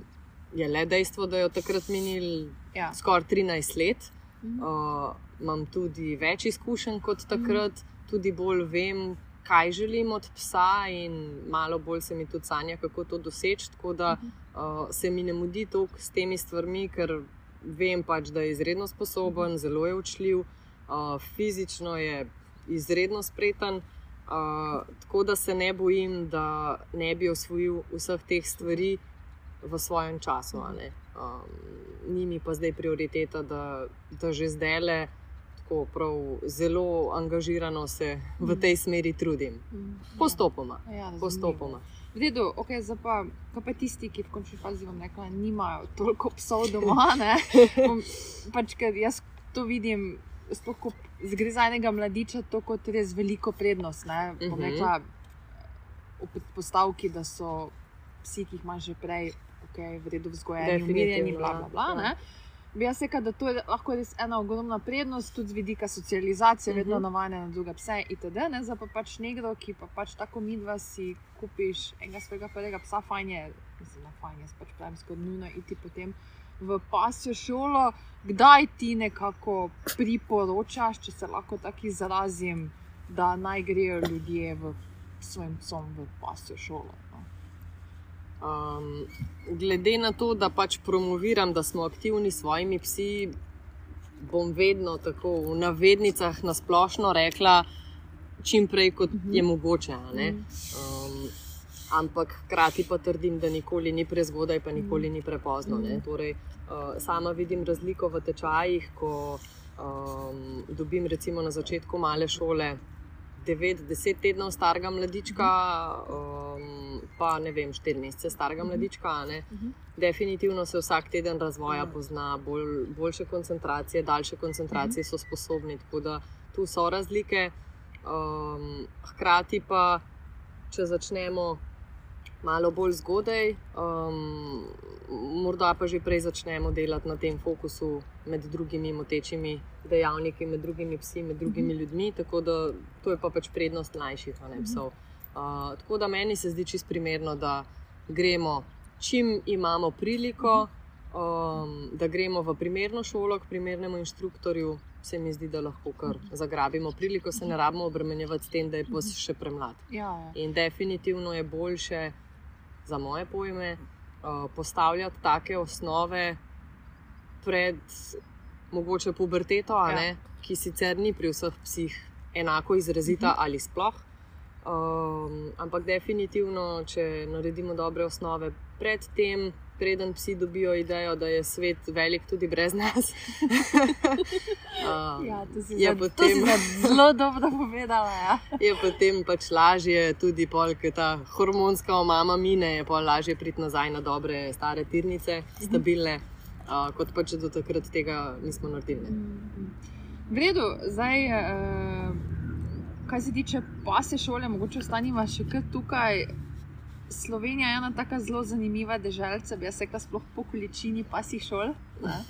je le dejstvo, da je od takrat minil ja. skoraj 13 let. Uh, imam tudi več izkušenj kot takrat, tudi bolj vem, kaj želim od psa, in malo bolj se mi tudi sanja, kako to doseči. Tako da uh, se mi ne mudi toliko s temi stvarmi, ker vem pač, da je izredno sposoben, zelo je učljiv, uh, fizično je izredno spreten tako da se ne bojim, da ne bi osvojil vseh teh stvari v svojem času. Um, ni mi pa zdaj prioriteta, da, da že zdaj le tako prav zelo angažirano se v tej smeri trudim. Postopoma. Ja, postopoma. Vedo, okay, pa, pa tisti, ki v končni fazi vam rekla, nimajo toliko psov doma. (laughs) pač, ker jaz to vidim, sploh ko gre za enega mladiča, to kot res veliko prednost. Ne, uh mhm. -huh. rekla, v postavki, da so psi, ki jih imaš že prej, okay, v redu vzgojeni, umirjeni, bla, bla, bla, ja. Bi jaz rekel, da to je lahko res ena ogromna prednost, tudi z vidika socializacije, uh -huh. vedno mhm. navajene na druge pse. Itd. Ne, za pa pač nekdo, ki pa pač tako midva si kupiš enega svojega prvega psa, fajn je, mislim, da fajn je, pač pravim, skoro nujno iti potem v pasjo šolo, kdaj ti nekako priporočaš, če se lahko tako izrazim, da naj grejo ljudje v svojim psom v pasjo šolo. No? Um, glede na to, da pač promoviram, da smo aktivni s svojimi psi, bom vedno tako v navednicah na splošno rekla, čim prej, kot Mhm. je mogoče. Um, ampak hkrati pa trdim, da nikoli ni prezgodaj, pa nikoli Mhm. ni prepozno. Ne. Torej, uh, sama vidim razliko v tečajih, ko um, dobim recimo na začetku male šole. 9-10 tednov starega mladička, um, pa ne vem, 4 mesece starega mladička. a ne. Mhm. Definitivno se vsak teden razvoja pozna, bolj, boljše koncentracije, daljše koncentracije so sposobni, tako da tu so razlike. Um, hkrati pa, če začnemo malo bolj zgodaj, um, morda pa že prej začnemo delati na tem fokusu med drugimi motečimi dejavniki, med drugimi psi, med drugimi ljudmi. Tako da to je pa pač prednost mlajših, ne psov. Uh, tako da meni se zdi čist primerno, da gremo, čim imamo priliko, um, da gremo v primerno šolo, k primernemu inštruktorju. Se mi zdi, da lahko kar zagrabimo priliko, se ne rabimo obremenjevati s tem, da je pes še premlad. Ja, ja. In definitivno je boljše, za moje pojme, uh, postavljati take osnove pred mogoče puberteto, Ja. ne, ki sicer ni pri vseh psih enako izrazita ali sploh. Um, ampak definitivno, če naredimo dobre osnove pred tem, preden psi dobijo idejo, da je svet velik tudi brez nas. (laughs) um, Ja, to si, Je zdaj- to potem- si zelo dobro povedala. Ja. je potem pač lažje, tudi pol, ker ta hormonska omama mine, je pa lažje priti nazaj na dobre, stare tirnice, stabilne, uh, kot pa če do takrat tega nismo naredili. ne. V redu, zdaj, uh, kar se tiče pase šole, mogoče ostanimo še kar tukaj. Slovenija je ena tako zelo zanimiva država, bi jaz rekla, sploh po količini pasih šol. ne.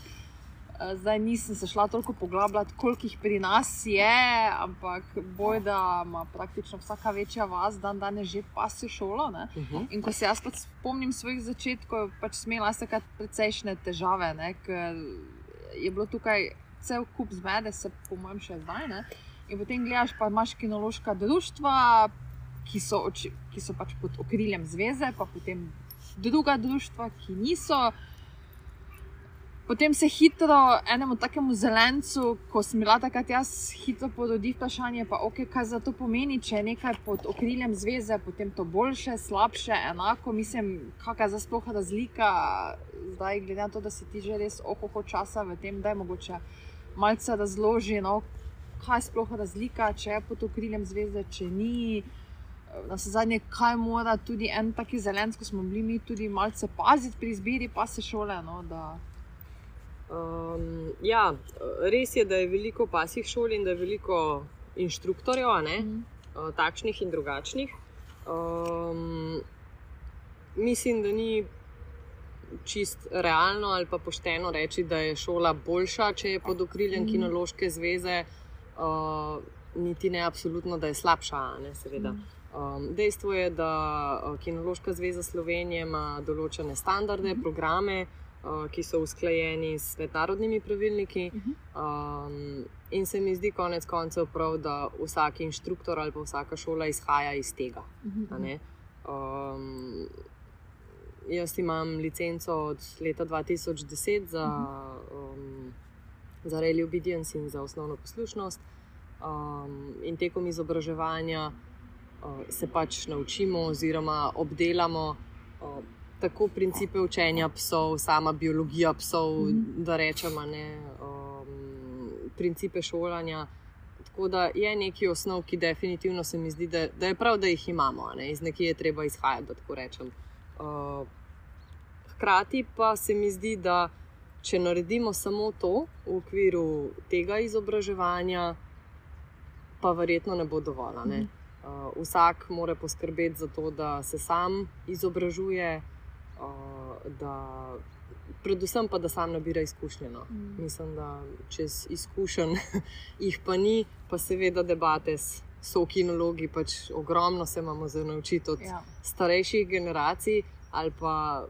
Eh, Zdaj nisem se šla toliko poglabljati, koliko jih pri nas je, ampak boj, da ima praktično vsaka večja vas dan danes že pasjo šolo. Ne? Uh -huh. In ko se jaz pač spomnim svojih začetkov, pač smela se kar precejšnje težave, ne, ker je bilo tukaj cel kup zmede, se po mojem še zdaj. Ne. In potem gledaš, pa imaš kinološka društva, ki so, oči, ki so pač pod okriljem zveze, pa potem druga društva, ki niso. Potem se hitro enemu takemu zelencu, ko sem bila takrat jaz, hitro porodi vprašanje, pa ok, kaj za to pomeni, če je nekaj pod okriljem zveze, potem to boljše, slabše, enako. Mislim, kakšna je sploh razlika, zdaj glede na to, da si ti že res ohoho časa v tem, da je mogoče malce razloži, no, kaj je sploh razlika, če je pod okriljem zveze, če ni. Na zadnje, kaj mora tudi en taki zelenc, ko smo bili mi tudi malce paziti pri izbiri pa se šole. No, da, Um, ja, res je, da je veliko pasjih šol in da je veliko inštruktorjev, ne, Mhm. uh, takšnih in drugačnih. Um, mislim, da ni čist realno ali pa pošteno reči, da je šola boljša, če je pod okriljem Mhm. kinološke zveze, uh, niti ne absolutno, da je slabša, ne, seveda. Mhm. Um, dejstvo je, da uh, Kinološka zveza Slovenije ima določene standarde, Mhm. programe, uh, ki so usklajeni s mednarodnimi pravilniki. Mhm. Um, in se mi zdi konec koncev prav, da vsak inštruktor ali pa vsaka šola izhaja iz tega. a ne. Um, jaz imam licenco od leta 2010 za, um, za Rally Obedience in za osnovno poslušnost. Um, in tekom izobraževanja uh, se pač naučimo, oziroma obdelamo uh, tako principe učenja psov, sama biologija psov, Mhm. da rečemo, ne, um, principe šolanja. Tako da je neki osnov, ki definitivno se mi zdi, da, da je prav, da jih imamo, ne? iz nekje je treba izhajati, da tako rečem. Uh, hkrati pa se mi zdi, da če naredimo samo to v okviru tega izobraževanja, pa verjetno ne bo dovolj. Ne? Uh, vsak mora poskrbeti za to, da se sam izobražuje, uh, da, predvsem pa, da sam nabira izkušnje. No. Mhm. Mislim, da čez izkušenj (laughs) jih pa ni, pa seveda debate s sokinologi, pač ogromno se imamo za naučiti od Ja. starejših generacij, ali pa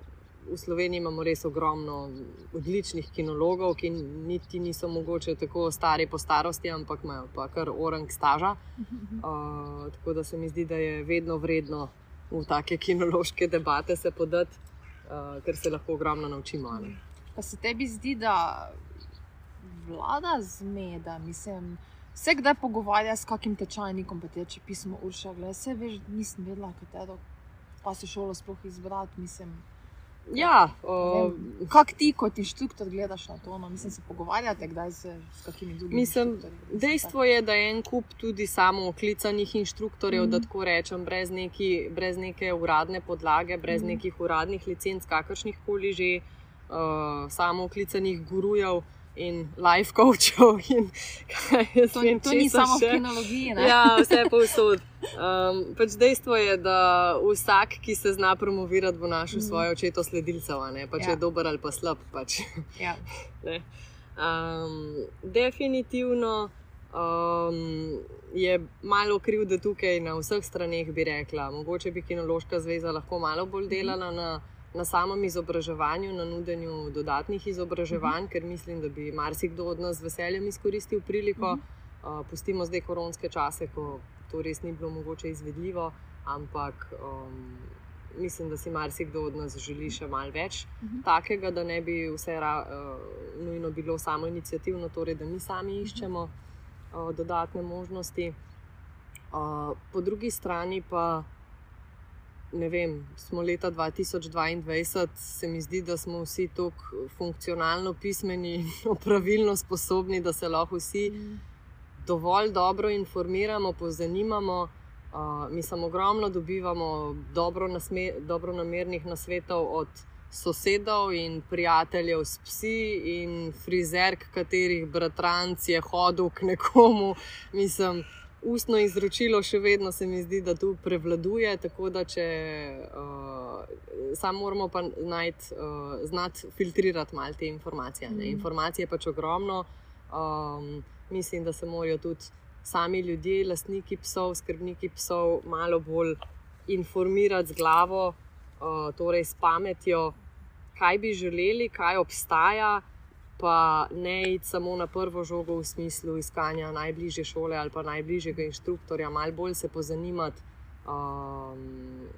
v Sloveniji imamo res ogromno odličnih kinologov, ki niti niso mogoče tako stari po starosti, ampak imajo pa kar orang staža. Uh, tako da se mi zdi, da je vedno vredno v take kinološke debate se podati, uh, ker se lahko ogromno naučimo. a ne. Pa se tebi zdi, da vlada zmeda, mislim. Vse kdaj pogovarja s kakim tečajnikom, pa teče pismo Urša, gledaj, vse veš, nisem vedela, katero pa se šolo sploh izbrati, mislim. Ja, uh, kako ti kot inštruktor gledaš na to? No? Mislim, se pogovarjate, kdaj se s kakimi drugimi. Mislim, dejstvo je, da je en kup tudi samo oklicanih inštruktorjev, mm -hmm. da tako rečem, brez, neki, brez neke uradne podlage, brez mm -hmm. nekih uradnih licenc, kakršnih koli že, uh, samo oklicanih gurujev in life coachov. (laughs) In to, vem, to ni samo še. v kinologiji. Ne? Ja, vse povsod. Um, pač dejstvo je, da vsak, ki se zna promovirati, bo našel mm. svoje očeto sledilcev, pa če ja. je dober ali pa slab. Pač. Ja. (laughs) um, definitivno. Um, je malo kriv, da tukaj na vseh straneh bi rekla, mogoče bi Kinološka zveza lahko malo bolj mhm. delala na na samem izobraževanju, na nudenju dodatnih izobraževanj, uh -huh. ker mislim, da bi marsikdo od nas z veseljem izkoristil priliko. Uh -huh. uh, pustimo zdaj koronske čase, ko to res ni bilo mogoče izvedljivo, ampak um, mislim, da si marsikdo od nas želi še malo več uh -huh. takega, da ne bi vse ra, uh, nujno bilo samo inicijativno, torej da mi sami iščemo uh, dodatne možnosti. Uh, po drugi strani pa ne vem, smo leta 2022, se mi zdi, da smo vsi tako funkcionalno pismeni in (laughs) pravilno sposobni, da se lahko vsi dovolj dobro informiramo, pozanimamo. Uh, mi samo ogromno dobivamo dobro, nasme, dobro namernih nasvetov od sosedov in prijateljev s psi in frizerk, katerih bratranc je hodil k nekomu. Mislim, ustno izročilo še vedno se mi zdi, da tu prevladuje. Tako da, če uh, samo moramo pa najti, uh, znati filtrirati malo te informacije. Mm. Informacije pač ogromno. Um, mislim, da se morajo tudi sami ljudje, lastniki psov, skrbniki psov, malo bolj informirati z glavo, uh, torej s pametjo, kaj bi želeli, kaj obstaja pa ne iti samo na prvo žogo v smislu iskanja najbližje šole ali pa najbližjega inštruktorja, malo bolj se pozanimati um,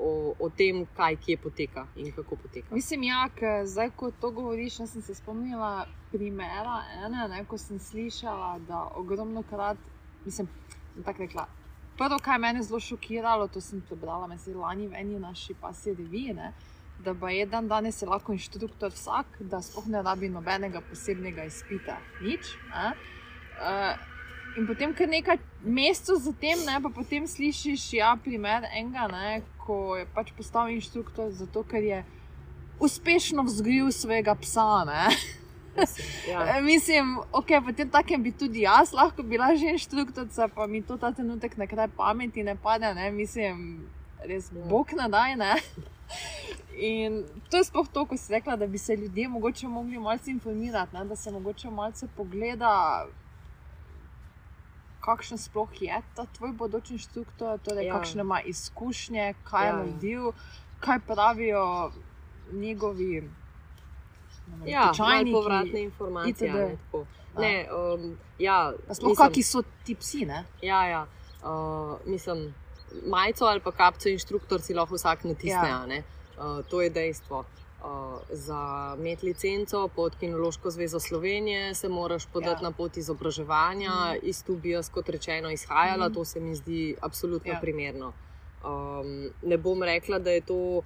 o, o tem, kaj kje poteka in kako poteka. Mislim, ja, zdaj, ko to govoriš, sem se spomnila primera ene, ne, ko sem slišala, da ogromno krat, mislim, tako rekla. Prvo, kar je zelo šokiralo, to sem prebrala, je lani v eni naši pasji reviji da bo en danes lahko inštruktor vsak, da sploh ne rabi nobenega posebnega izpita. Nič. Uh, in potem, ker nekaj mesecev zatem, ne, pa potem slišiš, ja, primer enega, ne, ko je pač postal inštruktor, zato ker je uspešno vzgojil svojega psa. Ne. Ja. Eh, (laughs) mislim, okay, potem takem bi tudi jaz lahko bila že inštruktorica, pa mi to ta trenutek na kraj pameti ne pade, ne. mislim, res ja. bog nadaj. In to je sploh to, ko si rekla, da bi se ljudje mogoče mogli malce informirati, ne? da se mogoče malce pogleda, kakšen sploh je ta tvoj bodoči inštruktor, torej ja. kakšne ima izkušnje, kaj ja. je naredil, kaj pravijo njegovi. Ja, čajni povratne informacije. Ne, ne, um, ja, sploh, kakšni so ti psi? Ne? Ja, ja. Uh, mislim, majico ali pa kapco inštruktor si lahko vsak natisne. Ja. Uh, to je dejstvo. Uh, za imeti licenco pod Kinološko zvezo Slovenije se moraš podati ja. na pot izobraževanja, mm. iz Tubija, kot rečeno, izhajala. Mm. To se mi zdi absolutno ja. primerno. Um, ne bom rekla, da je to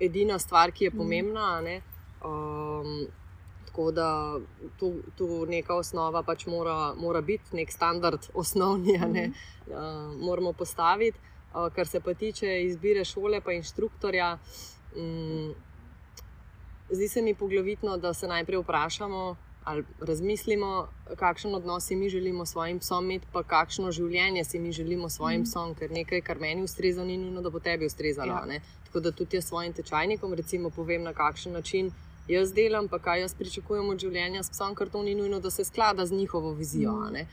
edina stvar, ki je mm. pomembna. Um, tako da tu, tu neka osnova pač mora, mora biti, nek standard osnovni, mm. ne, uh, moramo postaviti. Kar se pa tiče izbire šole, pa inštruktorja. Mm, zdi se mi poglavitno, da se najprej vprašamo ali razmislimo, kakšen odnos mi želimo s svojim psom imeti, pa kakšno življenje si mi želimo s svojim mm. psom, ker nekaj, kar meni ustreza, ni nujno, da bo tebi ustrezalo. Ja. Tako da tudi jaz svojim tečajnikom recimo, povem, na kakšen način jaz delam, pa kaj jaz pričakujem od življenja s psom, ker to ni nujno, da se sklada z njihovo vizijo. Mm.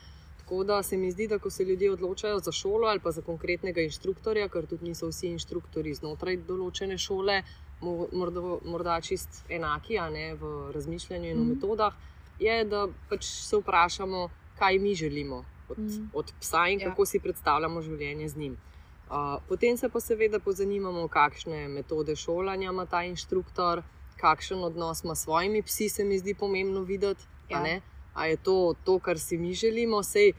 Tako da se mi zdi, da ko se ljudje odločajo za šolo ali pa za konkretnega inštruktorja, ker tudi niso vsi inštruktori znotraj določene šole, morda, morda čist enaki ne, v razmišljanju in mm. v metodah, je, da pač se vprašamo, kaj mi želimo od, mm. od psa in ja. kako si predstavljamo življenje z njim. Uh, potem se pa seveda pozanimamo, kakšne metode šolanja ima ta inštruktor, kakšen odnos ima s svojimi psi, se mi zdi pomembno videti. Ja a je to to, kar si mi želimo. Sej,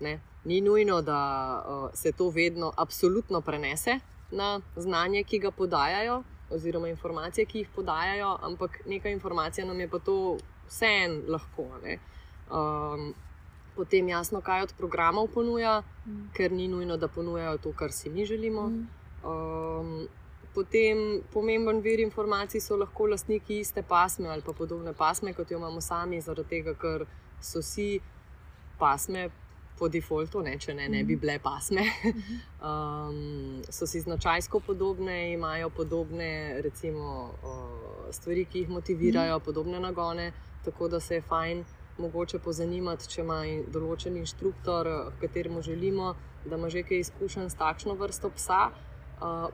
ne, ni nujno, da uh, se to vedno absolutno prenese na znanje, ki ga podajajo, oziroma informacije, ki jih podajajo, ampak neka informacija nam je pa to vseeno lahko. Um, potem jasno, kaj od programov ponuja, mm. ker ni nujno, da ponujajo to, kar si mi želimo. Mm. Um, potem pomemben vir informacij so lahko lastniki iste pasme ali pa podobne pasme, kot jo imamo sami, zaradi tega, ker so si pasme. Po defaultu, ne, če ne, ne bi mhm. bile pasme, (laughs) um, so si značajsko podobne, imajo podobne recimo, uh, stvari, ki jih motivirajo, mhm. podobne nagone, tako da se je fajn mogoče pozanimati, če ima določen inštruktor, kateremu želimo, da ima že kaj izkušenj s takšno vrsto psa. Uh,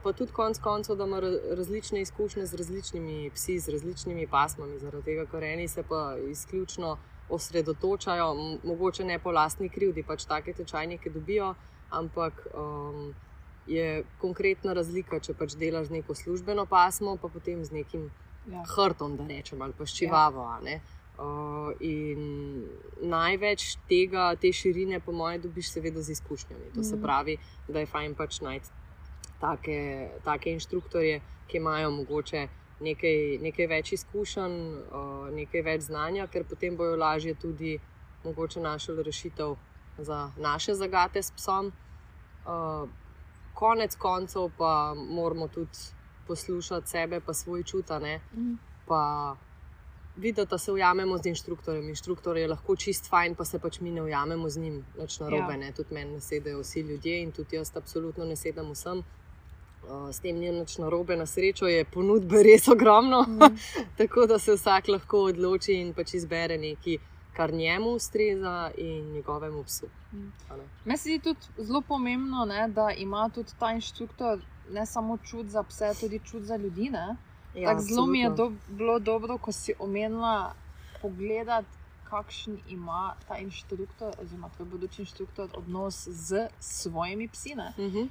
pa tudi konec koncev, da ima različne izkušnje z različnimi psi, z različnimi pasmami, zaradi tega, ker eni se pa izključno osredotočajo, mogoče ne po lastni krivdi, pač take tečajnike dobijo, ampak um, je konkretna razlika, če pač delaš z neko službeno pasmo, pa potem z nekim ja. hrtom, da rečem, ali pa ščivavo. Ja. Uh, in največ tega, te širine, po mojem, dobiš, seveda, z izkušnjami. To mm. se pravi, da je fajn pač najti take, take inštruktorje, ki imajo mogoče nekaj, nekaj več izkušenj, uh, nekaj več znanja, ker potem bojo lažje tudi mogoče našli rešitev za naše zagate s psom. Uh, konec koncev pa moramo tudi poslušati sebe, pa svoj čutane. Mm videti, da se ujamemo z inštruktorjem. Inštruktor je lahko čist fajn, pa se pač mi ne ujamemo z njim, več na robe. Ja. Tudi meni ne sedajo vsi ljudje in tudi jaz absolutno ne sedam vsem. Uh, s tem ni nič narobe, na srečo je ponudbe (laughs) res ogromno, mm. (laughs) tako da se vsak lahko odloči in pač izbere nekaj, kar njemu ustreza in njegovemu psu. Mm. Meni se zdi tudi zelo pomembno, ne, da ima tudi ta inštruktor ne samo čut za pse, tudi čut za ljudi. Ne. Ja, zelo mi je do, bilo dobro, ko si omenila pogled, kakšen ima ta inštruktor, oziroma tvoj bodoči inštruktor, odnos z svojimi psi. Uh mhm. -huh.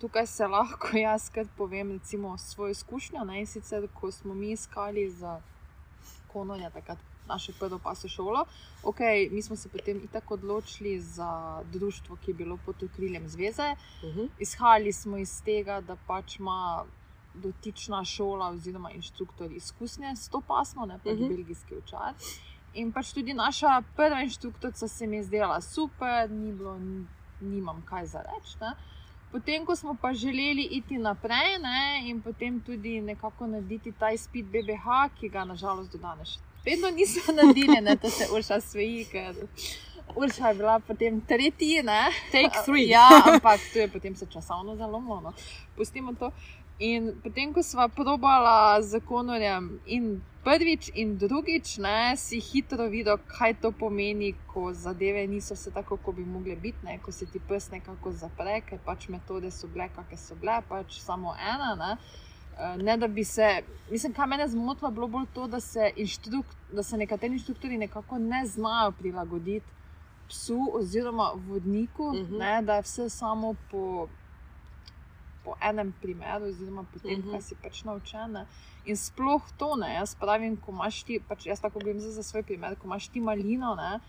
Tukaj se lahko (laughs) jaz povem, recimo, svojo izkušnjo. Ne? Sicer, ko smo mi iskali za kononja, takrat naše prvo paso šolo, okay, mi smo se potem tako odločili za društvo, ki je bilo pod okriljem zveze. Uh mhm. -huh. Izhajali smo iz tega, da pač ima dotična šola oziroma inštruktor izkušnje s to pasmo, ne pa uh mhm. -huh. belgijski učar. In pač tudi naša prva inštruktorica se mi je zdela super, ni bilo, nimam kaj za reči. Potem, ko smo pa želeli iti naprej ne, in potem tudi nekako narediti ta izpit BBH, ki ga nažalost do danes vedno nismo (laughs) naredili, ne, to se urša sveji, ker urša je bila potem tretjina. Take three. Ja, ampak to je potem se časovno zalomilo. No. Pustimo to. In potem, ko smo probala z zakonom, in prvič, in drugič, ne, si hitro videl, kaj to pomeni, ko zadeve niso vse tako, kot bi mogle biti, ne, ko se ti pes nekako zapre, ker pač metode so bile, kakšne so bile, pač samo ena. Ne. Eh, ne, da bi se, mislim, kaj me je zmotilo, bilo bolj to, da se, da se nekateri inštruktori nekako ne znajo prilagoditi psu oziroma vodniku, uh mhm. -huh. ne, da je vse samo po po enem primeru, oziroma po tem, uh -huh. kar si pač naučena. In sploh to ne, jaz pravim, ko imaš ti, pač jaz tako grem za svoj primer, ko imaš ti malino, ne,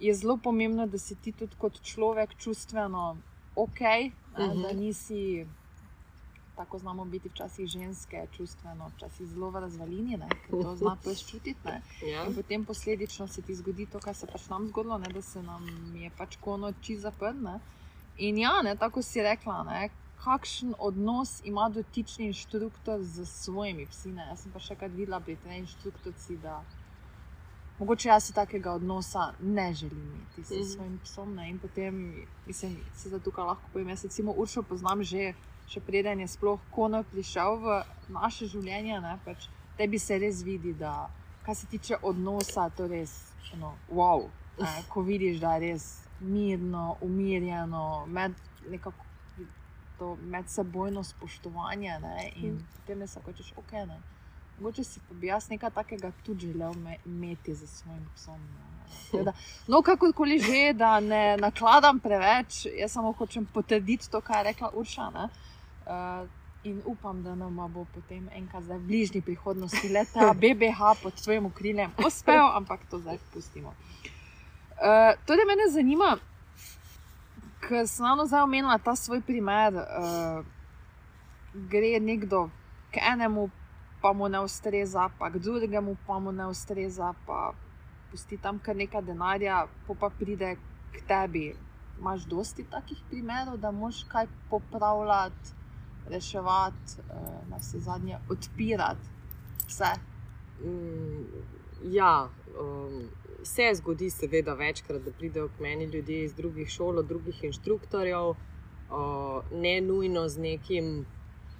je zelo pomembno, da si ti tudi kot človek čustveno ok, ne, uh -huh. da nisi. Tako znamo biti včasih ženske, čustveno, včasih zelo v razvalini, ne, to znamo (laughs) pač čutiti. Ja. In potem posledično se ti zgodi to, kar se pač nam zgodilo, ne, da se nam je pač kono čisto zaprlo. In ja, ne, tako si rekla, ne, kakšen odnos ima dotični inštruktor z svojimi psi. Ne? Jaz sem pa še kaj videla pri tej inštruktorci, da mogoče jaz takega odnosa ne želim imeti s mm -hmm. svojim psom. Ne? In potem mislim, se za tukaj lahko povem. Jaz recimo Uršo poznam že, še preden je sploh konor prišel v naše življenje. Pač, tebi se res vidi, da kar se tiče odnosa, to res no, wow. Ne? Ko vidiš, da je res mirno, umirjeno, med nekako to medsebojno spoštovanje. Ne? In mm. potem se rečeš, ok, ne. Mogoče si pa bi jaz nekaj takega tudi želel imeti za svojim psom. Da, no, kakorkoli že, da ne nakladam preveč, jaz samo hočem potrditi to, kar je rekla Urša. Uh, In upam, da nam bo potem enkrat v bližnji prihodnosti leta (laughs) BBH pod svojim okriljem (laughs) uspel, ampak to zdaj pustimo. Uh, torej, mene zanima, ker sem ravno zdaj omenila ta svoj primer. Uh, gre nekdo k enemu, pa mu ne ustreza, pa k drugemu, pa mu ne ustreza, pa pusti tam kar nekaj denarja, pa pride k tebi. Imáš dosti takih primerov, da moš kaj popravljati, reševati, eh, na vse zadnje odpirati vse. Mm, ja, um, se zgodi, seveda, večkrat, da pridejo k meni ljudje iz drugih šol, drugih inštruktorjev, uh, ne nujno z nekim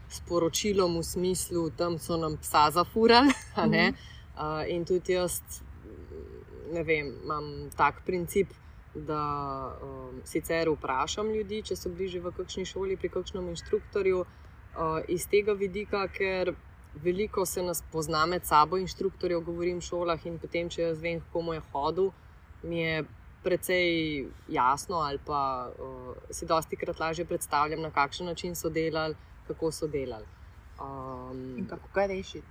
sporočilom v smislu, da so nam psa zafurali. Mm -hmm. uh, in tudi jaz ne vem, imam tak princip, da um, sicer vprašam ljudi, če so bili že v kakšni šoli, pri kakšnem inštruktorju, uh, iz tega vidika, ker. Veliko se nas pozna med sabo, inštruktorjev, govorim v šolah, in potem, če jaz vem, kako je hodil, mi je precej jasno, ali pa uh, si dosti krat lažje predstavljam, na kakšen način so delali, kako so delali. Um, kako ga rešiti?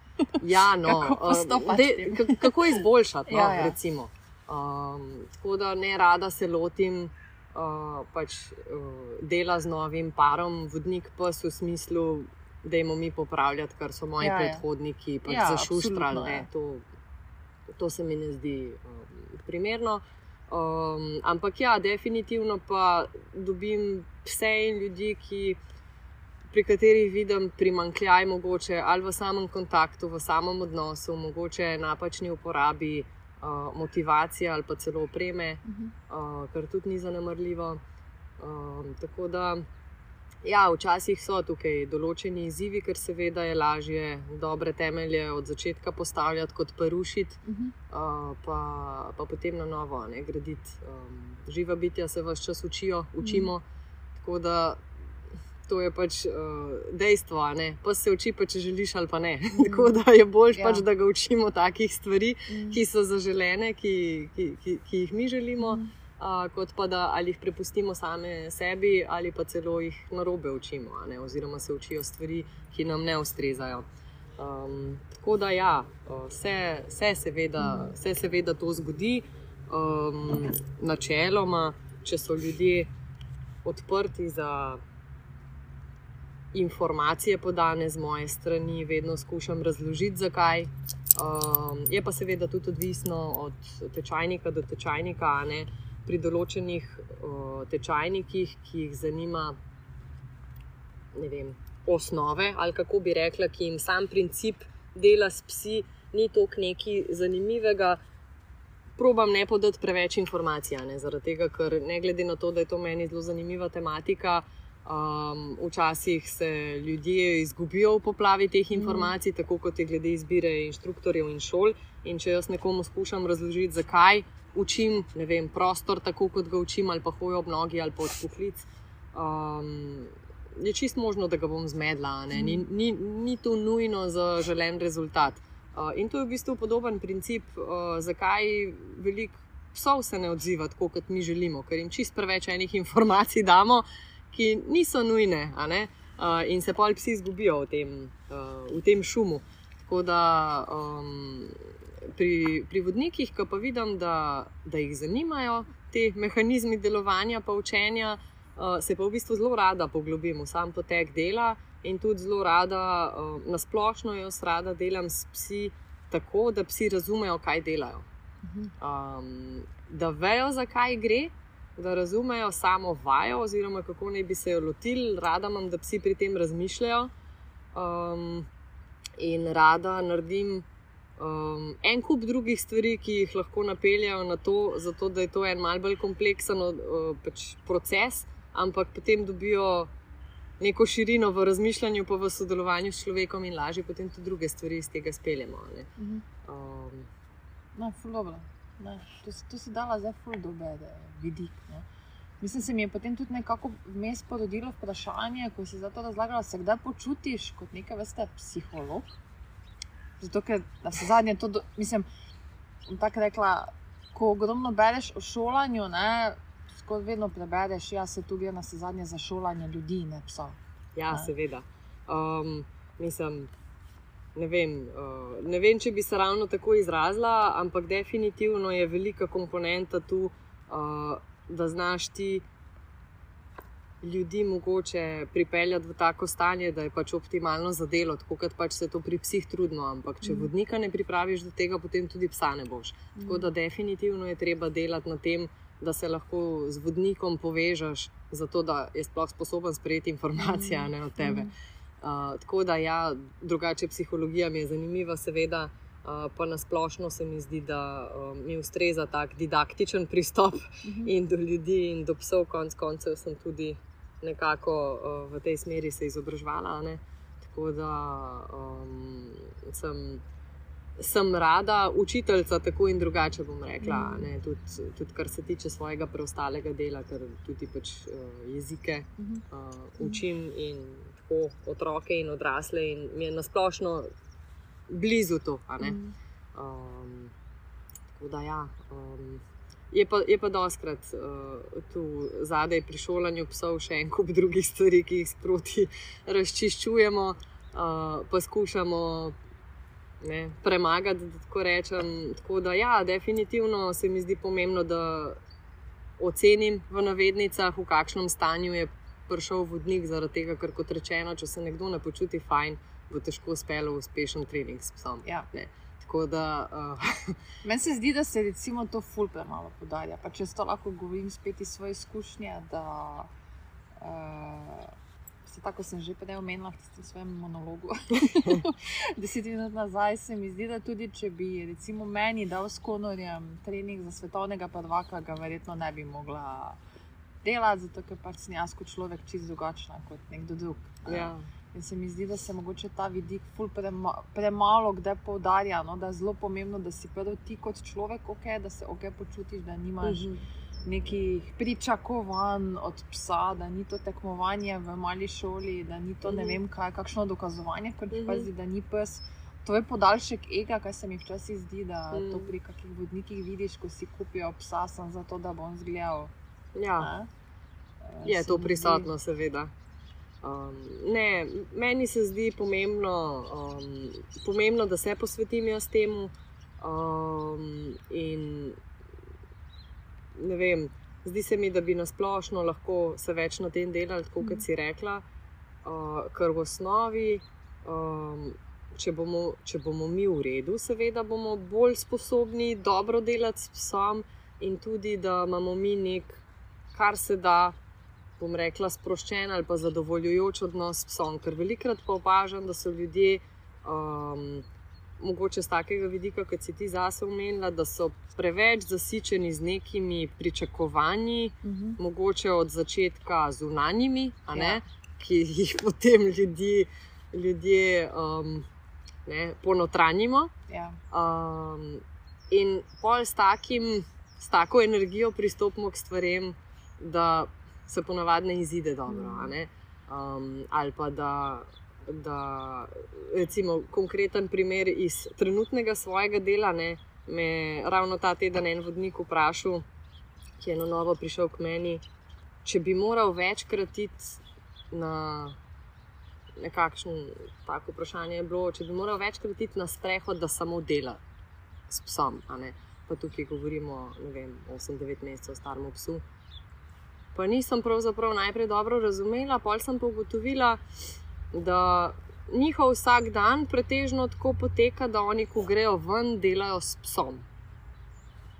(laughs) ja, no, kako, um, de, kako izboljšati? No, ja, ja. Um, tako da ne rada se lotim uh, pač, uh, dela z novim parom, vodnik pa v smislu, da jim mi popravljati, kar so moji ja, ja. predhodniki pač ja, zašuštrali. Ja. To, to se mi ne zdi um, primerno. Um, ampak ja, definitivno pa dobim vse in ljudi, ki pri katerih vidim primankljaj, mogoče ali v samem kontaktu, v samem odnosu, mogoče napačni uporabi uh, motivacije ali pa celo opreme, uh -huh. uh, kar tudi ni zanemrljivo. Uh, tako da, ja, včasih so tukaj določeni izzivi, ker seveda je lažje dobre temelje od začetka postavljati, kot pa rušiti, uh -huh. uh, pa, pa potem na novo ne, graditi. Um, živa bitja se vse čas učijo, učimo. Uh -huh. Tako da to je pač uh, dejstvo, ne? pa se uči, pa če želiš ali pa ne. (laughs) Mm. Tako da je bolj, ja. pač, da ga učimo takih stvari, mm. ki so zaželene, ki, ki, ki, ki jih mi želimo, mm. Uh, kot pa da ali jih prepustimo same sebi, ali pa celo jih na robe učimo, oziroma se učijo stvari, ki nam ne ustrezajo. Um, tako da, ja, vse se seveda, mm. seveda to zgodi, um, načeloma, če so ljudje odprti za informacije podane z moje strani, vedno skušam razložiti, zakaj. Um, je pa seveda tudi odvisno od tečajnika do tečajnika. Ne? Pri določenih uh, tečajnikih, ki jih zanima vem, osnove, ali kako bi rekla, ki jim sam princip dela s psi, ni toliko nekaj zanimivega. Probam ne podati preveč informacij, zaradi tega, ker ne glede na to, da je to meni zelo zanimiva tematika, uh, Um, včasih se ljudje izgubijo v poplavi teh informacij, mm. tako kot je glede izbire inštruktorjev in šol. In če jaz nekomu skušam razložiti, zakaj učim vem, prostor, tako kot ga učim, ali pa hojo ob nogi ali pa od poklic, um, je čist možno, da ga bom zmedla. Ni, ni, ni to nujno za želen rezultat. Uh, in to je v bistvu podoben princip, uh, zakaj veliko psov se ne odziva tako, kot mi želimo, ker jim čist preveč enih informacij damo ki niso nujne, uh, in se pa vsi izgubijo v tem, uh, v tem šumu. Tako da um, pri, pri vodnikih, ki pa vidim, da, da jih zanimajo te mehanizmi delovanja, pa učenja, uh, se pa v bistvu zelo rada poglobim v sam potek dela in tudi zelo rada, uh, nasplošno jaz rada delam s psi tako, da psi razumejo, kaj delajo. Um, da vejo, zakaj gre, da razumejo samo vajo, oziroma kako naj bi se jo lotili. Rada imam, da psi pri tem razmišljajo. Um, in rada naredim um, en kup drugih stvari, ki jih lahko napeljajo na to, zato da je to en malce bolj kompleksen uh, pač proces, ampak potem dobijo neko širino v razmišljanju, pa v sodelovanju s človekom in lažje potem tudi druge stvari iz tega speljemo. Mhm. Um, no, fulobno. Ne, to, to si dala zdaj zelo dober vidik. Ne. Mislim, se mi je potem tudi nekako vmes porodilo vprašanje, ko si za to razlagala, se kdaj počutiš kot neka vrsta psiholog. Zato, ker se zadnje to, do, mislim, tako rekla, ko ogromno bereš o šolanju, ne, skoro vedno prebereš, ja, se tu gre na se zadnje za šolanje ljudi, ne psa. Ja, ne. seveda. Um, mislim, ne vem, uh, ne vem, če bi se ravno tako izrazila, ampak definitivno je velika komponenta tu, uh, da znaš ti ljudi mogoče pripeljati v tako stanje, da je pač optimalno za delo, tako kot pač se to pri psih trudno. Ampak če mm. vodnika ne pripraviš do tega, potem tudi psa ne boš. Mm. Tako da definitivno je treba delati na tem, da se lahko z vodnikom povežeš, zato da je sploh sposoben sprejeti informacije mm. od tebe. Mm. Uh, tako da, ja, drugače psihologija mi je zanimiva, seveda, uh, pa nasplošno se mi zdi, da uh, mi ustreza tak didaktičen pristop uh mhm. -huh. in do ljudi, in do psov, konc koncev sem tudi nekako uh, v tej smeri se izobraževala. Ne? Tako da um, sem, sem rada učiteljica, tako in drugače bom rekla. Mm. Tudi tud, kar se tiče svojega preostalega dela, ker tudi pač, uh, jezike uh, učim in tako otroke in odrasle, in mi je nasplošno blizu to. Mm. Um, tako da ja. Um, Je pa, je pa doskrat uh, tu zadaj pri šolanju psov še en kup drugih stvari, ki jih sproti (laughs) razčiščujemo, uh, pa skušamo ne, premagati, da tako rečem. Tako da, ja, definitivno se mi zdi pomembno, da ocenim v navednicah, v kakšnem stanju je prišel vodnik, zaradi tega, ker kot rečeno, če se nekdo ne počuti fajn, bo težko uspelo uspešen trening s psom. Ja. Da, uh... (laughs) Meni se zdi, da se recimo to fulpe malo podarja. Pa če to lahko govorim spet iz svoje izkušnje, da uh, se tako sem že prej omenila v svojem monologu. (laughs) Deset minut nazaj se mi zdi, da tudi če bi recimo meni dal s konorjem trening za svetovnega prvaka, ga verjetno ne bi mogla delati, zato ker pač sem jaz kot človek čist drugačna kot nekdo drug. Ja. In se mi zdi, da se mogoče ta vidik prema, premalo kdaj poudarja, no? da je zelo pomembno, da si prvi ti kot človek, okay, da se ok počutiš, da nimaš uh mhm. -huh. nekih pričakovanj od psa, da ni to tekmovanje v mali šoli, da ni to uh -huh. ne mhm. vem kaj, kakšno dokazovanje, ti uh -huh. pazi, da ni pes. To je podaljšek ega, kar se mi včasih zdi, da mm. to pri kakšnih vodnikih vidiš, ko si kupijo psa, samo zato, da bom zgledal. Ja. Je to prisotno, seveda. Um, ne, meni se zdi pomembno, um, pomembno, da se posvetim jaz temu. Um, in ne vem, zdi se mi, da bi nasplošno lahko se več na tem delali, tako kot si rekla, uh, ker v osnovi. Um, Če bomo, če bomo mi v redu, seveda bomo bolj sposobni dobro delati s psom, in tudi da imamo mi nek, kar se da, bom rekla, sproščen ali pa zadovoljujoč odnos s psom. Ker velikrat pa opažam, da so ljudje, um, mogoče z takega vidika, kot si ti zase umenila, da so preveč zasičeni z nekimi pričakovanji, uh mhm. -huh. mogoče od začetka zunanjimi, ja. ki jih (laughs) potem ljudi, ljudje um, ne, ponotranjimo. Ja. Um, in pol s, takim, s tako energijo pristopimo k stvarem. Da se ponavadi ne izide dobro. Um, ali pa da, da, recimo, konkreten primer iz trenutnega svojega dela, ne, me ravno ta teden en vodnik vprašal, ki je na novo prišel k meni, če bi moral večkrat iti na. Nekakšno tako vprašanje je bilo, če bi moral večkrat iti na sprehod, da samo dela s psom. Pa tukaj govorimo o 8-9 mesecev starem psu pa nisem pravzaprav najprej dobro razumela, pol sem pa ugotovila, da njihov vsak dan pretežno tako poteka, da oni, ko grejo ven, delajo s psom.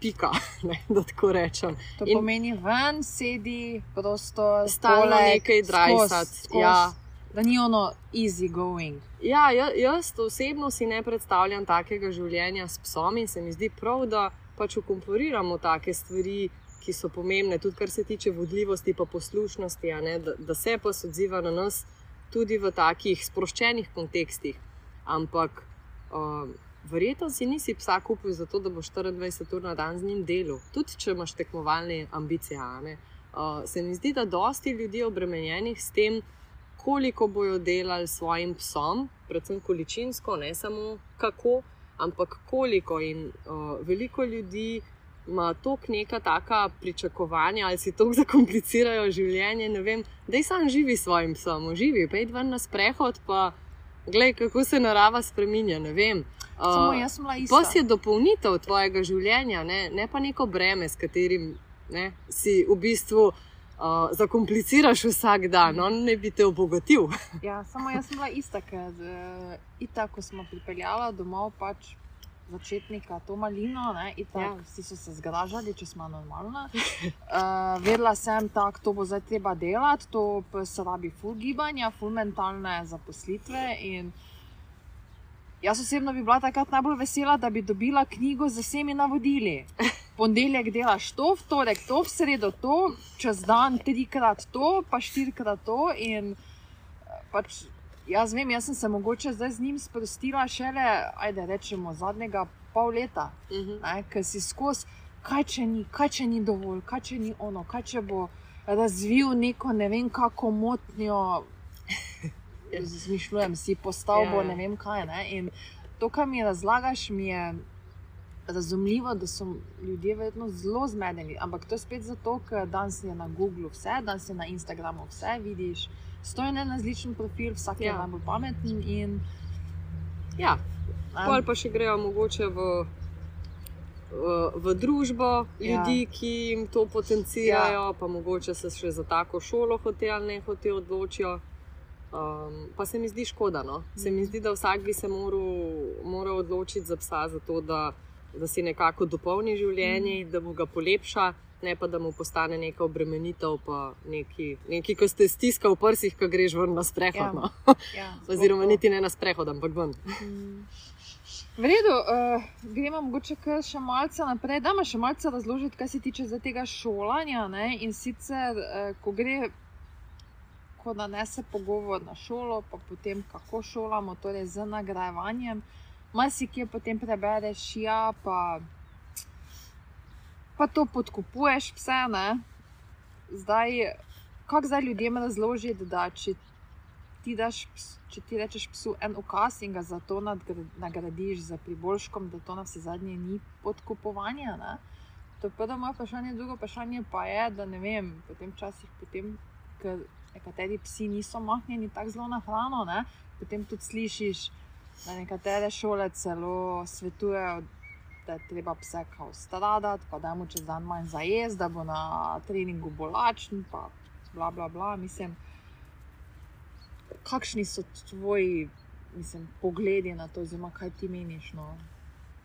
Pika, (laughs) ne, da tako rečem. To In pomeni, ven sedi, prosto, stalo nekaj drajsati. Ja. Da ni ono easy going. Ja, jaz osebno si ne predstavljam takega življenja s psom in se mi zdi prav, da pač ukomporiramo take stvari ki so pomembne, tudi kar se tiče vodljivosti in poslušnosti, da, da se pa odziva na nas tudi v takih sproščenih kontekstih. Ampak uh, verjetno si nisi psa kupil zato, da boš 24 ur na dan z njim delal, tudi če imaš tekmovalne ambicije. Uh, se mi zdi, da dosti ljudi je obremenjenih s tem, koliko bojo delali s svojim psom, predvsem količinsko, ne samo kako, ampak koliko. In uh, veliko ljudi ima toliko neka taka pričakovanja, ali si tako zakomplicirajo življenje. Ne vem, da sam živi svojim psom, živi, pej dva na sprehod, pa gledaj, kako se narava spremenja. Ne vem. Uh. Pes je dopolnitev tvojega življenja, ne, ne pa neko breme, s katerim ne, si v bistvu uh, zakompliciraš vsak dan, on ne bi te obogatil. Ja, samo jaz sem bila ista, ker uh, itak, ko smo pripeljali domov, pač začetnika to malino, ne, itak, Ja. vsi so se zgražali, če smo normalna. (laughs) Uh, vedela sem, da to bo zdaj treba delati, to se rabi ful gibanja, ful mentalne zaposlitve. In jaz osebno bi bila takrat najbolj vesela, da bi dobila knjigo z vsemi navodili. (laughs) Ponedeljek delaš to, v torek to, v sredo to, čez dan trikrat to, pa štirikrat to. In eh, pač, jaz vem, jaz sem se mogoče zdaj z njim sprostila šele, ajde rečemo, zadnjega pol leta, Mhm. ker si skozi, kaj če ni, kaj če ni dovolj, kaj če ni ono, kaj če bo razvil neko ne vem kako motnjo. Zmišljujem si postavbo, Ja, ne vem kaj. Ne? In to, kar mi razlagaš, mi je razumljivo, da so ljudje verjetno zelo zmedeni. Ampak to je spet zato, ker danes je na Googlu vse, danes je na Instagramu vse, vidiš. Stoji na različen profil, vsak ja. Ja. je najbolj pameten. In, Ja, a, pol pa še grejo mogoče v, v, v družbo ljudi, Ja. ki jim to potencirajo, ja. pa mogoče se še za tako šolo hote ali ne hote odločijo. Um, pa se mi zdi škoda. No? Se mi zdi, da vsak bi se moral, moral odločiti za psa, zato da, da si nekako dopolni življenje, mm. da mu ga polepša, ne pa da mu postane neka obremenitev, pa neki, neki ko ste stiskali v prsih, ko greš ven na sprehod. Ja. No? ja, (laughs) Oziroma, to. niti ne na sprehod, ampak ven. Mm. V redu, uh, gremo mogoče še malce naprej. Da, še malce razložiti, kaj se tiče tega šolanja. Ne? In sicer, uh, ko gre, ko nanese pogovor na šolo, pa potem kako šolamo, torej z nagrajevanjem, marsikje potem prebereš, ja, pa, pa to podkupuješ vse. Ne? Zdaj, kako zdaj ljudem razložiti, da če ti, daš, če ti rečeš psu en ukaz in ga zato nadgra- nagradiš z priboljškom, da to na vse zadnje ni podkupovanje. Ne? To je prvo moje vprašanje, drugo vprašanje pa je, da ne vem, potem včasih, potem, ker nekateri psi niso mahnjeni tako zelo na hrano, ne? potem tudi slišiš, da nekatere šole celo svetujejo. Da je treba pse kao stradati, pa da mu čez dan manj zajez, da bo na treningu bolačen, pa bla bla bla. Mislim, kakšni so tvoji mislim, pogledi na to, oziroma kaj ti meniš? No?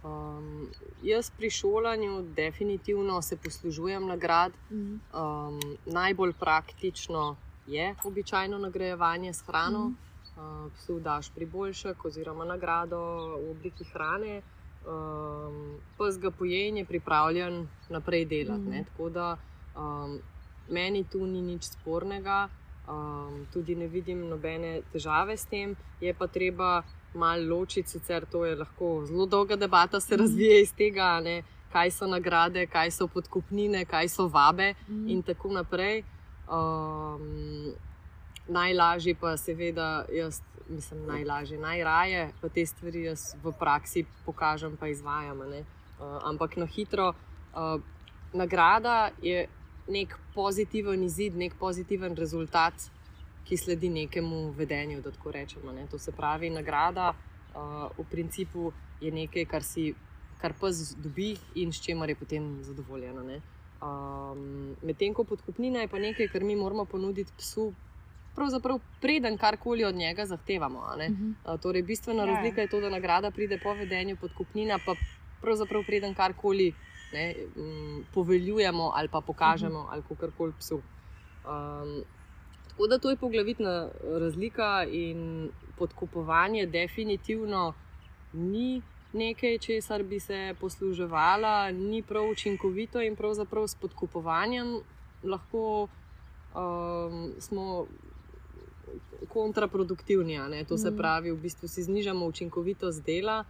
Um, jaz pri šolanju definitivno se poslužujem nagrad. Mhm. Um, najbolj praktično je običajno nagrajevanje s hrano. Mhm. Uh, psu daš priboljšek oziroma nagrado v obliki hrane, um, pes ga poje in je pripravljen naprej delati. Mhm. Mm. Tako da um, meni tu ni nič spornega, um, tudi ne vidim nobene težave s tem. Je pa treba malo ločiti, sicer to je lahko zelo dolga debata, se Mhm. razvije iz tega, ne, kaj so nagrade, kaj so podkupnine, kaj so vabe Mhm. in tako naprej. Um, najlažje pa seveda, jaz mislim, najlažje, najraje pa te stvari jaz v praksi pokažem, pa izvajam. Uh, ampak na hitro, uh, nagrada je nek pozitiven izid, nek pozitiven rezultat, ki sledi nekemu vedenju. da tako rečemo, ne. To se pravi, nagrada uh, v principu je nekaj, kar si. Kar pes dobi in s čimer je potem zadovoljen. a ne. Um, Medtem ko podkupnina je pa nekaj, kar mi moramo ponuditi psu, pravzaprav preden karkoli od njega zahtevamo. a ne. Mhm. Uh, torej, bistvena Ja, ja. razlika je to, da nagrada pride po vedenju, podkupnina pa pravzaprav preden karkoli ne, m, poveljujemo ali pa pokažemo Mhm. ali kakorkoli psu. Um, tako da to je poglavitna razlika in podkupovanje definitivno ni. Nekaj, česar bi se posluževala, ni prav učinkovito, in pravzaprav s podkupovanjem lahko um, smo kontraproduktivni. To se Mhm. pravi, v bistvu si znižamo učinkovitost dela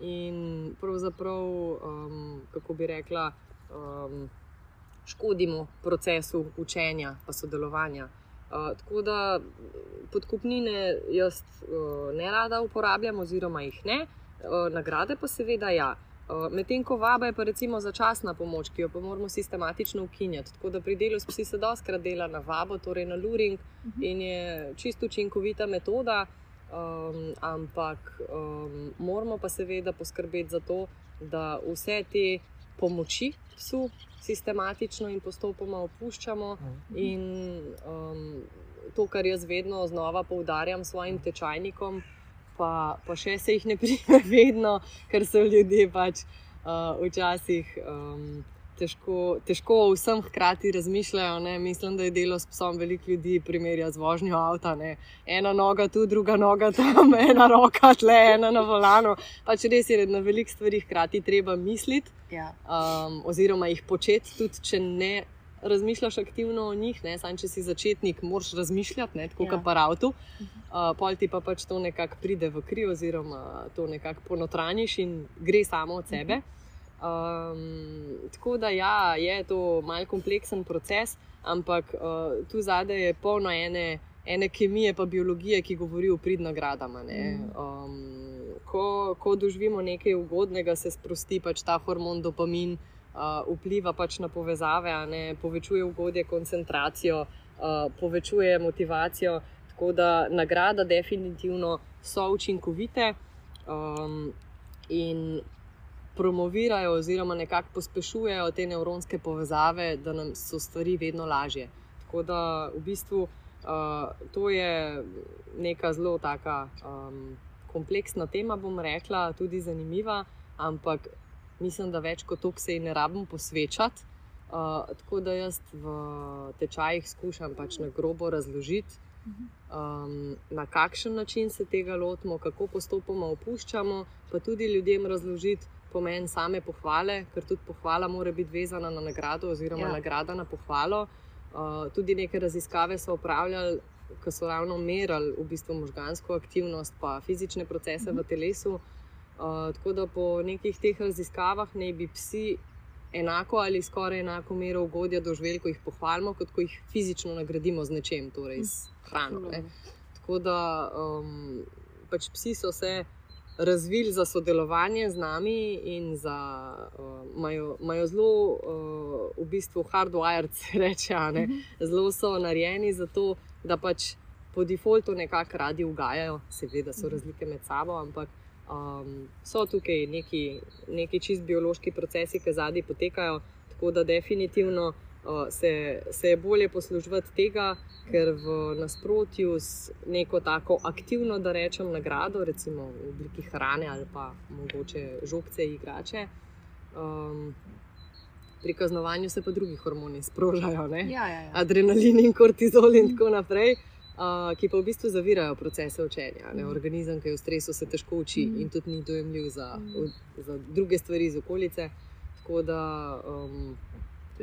in pravzaprav, um, kako bi rekla, um, škodimo procesu učenja in sodelovanja. Uh, tako da podkupnine jaz uh, ne rada uporabljam, oziroma jih ne, uh, nagrade pa seveda ja. Medtem ko vaba je pa recimo začasna pomoč, ki jo pa moramo sistematično ukinjati. Tako da pri delu s psi se doskrat dela na vabo, torej na luring uh -huh. in je čisto učinkovita metoda, um, ampak um, moramo pa seveda poskrbeti za to, da vse te pomoči psu sistematično in postopoma opuščamo. Uh -huh. in, um, to, kar jaz vedno znova poudarjam svojim tečajnikom, pa, pa še se jih ne prime (laughs) vedno, ker so ljudje pač uh, včasih. Um, Težko, težko vsem hkrati razmišljajo. Ne? Mislim, da je delo s psom veliko ljudi primerja z vožnjo avta. Ne? Ena noga tu, druga noga tam, (laughs) ena roka tle, ena na volanu. Pač res je, da na veliko stvari hkrati treba misliti ja. um, oziroma jih početi, tudi če ne razmišljaš aktivno o njih, ne, samo če si začetnik, moraš razmišljati, ne, tako ja. kot pa avto. Uh, pol ti pa pač to nekako pride v kri, oziroma to nekako ponotraniš in gre samo od sebe. Um, tako da ja, je to mal kompleksen proces, ampak uh, tu zadaj je polno ene, ene kemije, pa biologije, ki govori o prid nagradama. Um, ko, ko doživimo nekaj ugodnega, se sprosti pač ta hormon dopamin uh, vpliva pač na povezave, ne, povečuje ugodje, koncentracijo, uh, povečuje motivacijo. Tako da nagrada definitivno so učinkovite um, in promovirajo, oziroma nekako pospešujejo te nevropske povezave, da nam so stvari vedno lažje. Tako da v bistvu uh, to je neka zelo taka. Um, Kompleksna tema, bom rekla, tudi zanimiva, ampak mislim, da več kot to se ji ne rabim posvečati. Uh, tako da jaz v tečajih skušam pač na grobo razložiti, um, na kakšen način se tega lotimo, kako postopoma opuščamo, pa tudi ljudem razložiti pomen same pohvale, ker tudi pohvala mora biti vezana na nagrado, oziroma ja. nagrada na pohvalo. Uh, tudi neke raziskave so upravljali, ki so ravno merili v bistvu možgansko aktivnost, pa fizične procese mhm. v telesu. Uh, tako da po nekih teh raziskavah ne bi psi enako ali skoraj enako mero ugodja doživeli, ko jih pohvalimo, kot ko jih fizično nagradimo z nečem, torej s hrano. Ne. Tako da um, pač psi so se razvili za sodelovanje z nami in imajo uh, zelo, uh, v bistvu, hardwired, reče, mhm. zelo so narejeni za to, da pač po defaultu nekako radi ugajajo, seveda so mhm. razlike med sabo, ampak um, so tukaj neki, neki čist biološki procesi, ki zadnji potekajo, tako da definitivno uh, se, se je bolje poslužiti tega, ker v nasprotju z neko tako aktivno, da rečem, nagrado, recimo v obliki hrane ali pa mogoče žogce, igrače. Um, Pri kaznovanju se pa drugi hormoni sprožajo, ja, ja, ja. adrenalin in kortizol, in tako naprej ki pa v bistvu zavirajo procese učenja. Mm. Organizem, ki je v stresu, se težko uči mm. in tudi ni dojemljiv za, mm. za druge stvari iz okolice. Da, um,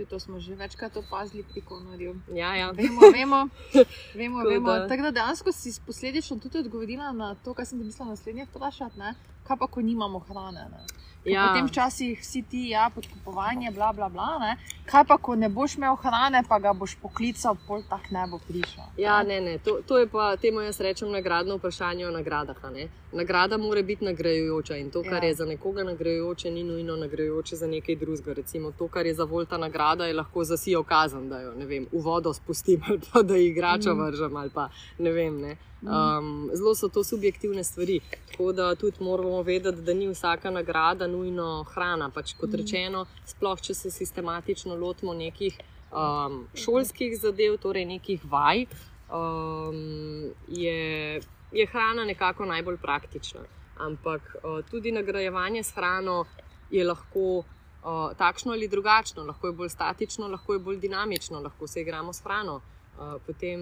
to smo že večkrat opazili pri konorju. Ja, ja. Vemo, vemo. (laughs) vemo, vemo. Tako da dejansko si posledično tudi odgovorila na to, kar sem mislila naslednje vprašati. Kaj pa, ko nimamo hrane? Ne? Ja. Potem včasih vsi ti, ja, podkupovanje, bla, bla, bla. Ne? Kaj pa, ko ne boš imel hrane, pa ga boš poklical, pol tak ne bo prišel. Ja, ne, ne. To, to je pa temu jaz rečem nagradno vprašanje o nagradah. Nagrada mora biti nagrajujoča in to, kar ja. je za nekoga nagrajujoče, ni nujno nagrajujoče za nekaj drugega. Recimo to, kar je za volta nagrada, je lahko za si okazan, da jo vem, v vodo spustim (laughs) ali pa da igrača mm. vržem ali pa ne vem. Ne. Um, zelo so to subjektivne stvari. Tako da tudi moramo vedeti, da ni vsaka nagrada nujno hrana. Pač, kot mm. rečeno, sploh če se sistematično lotimo nekih um, šolskih zadev, torej nekih vaj, um, je, je hrana nekako najbolj praktična. Ampak uh, tudi nagrajevanje s hrano je lahko. Uh, takšno ali drugačno, lahko je bolj statično, lahko je bolj dinamično, lahko se igramo s hrano. Uh, potem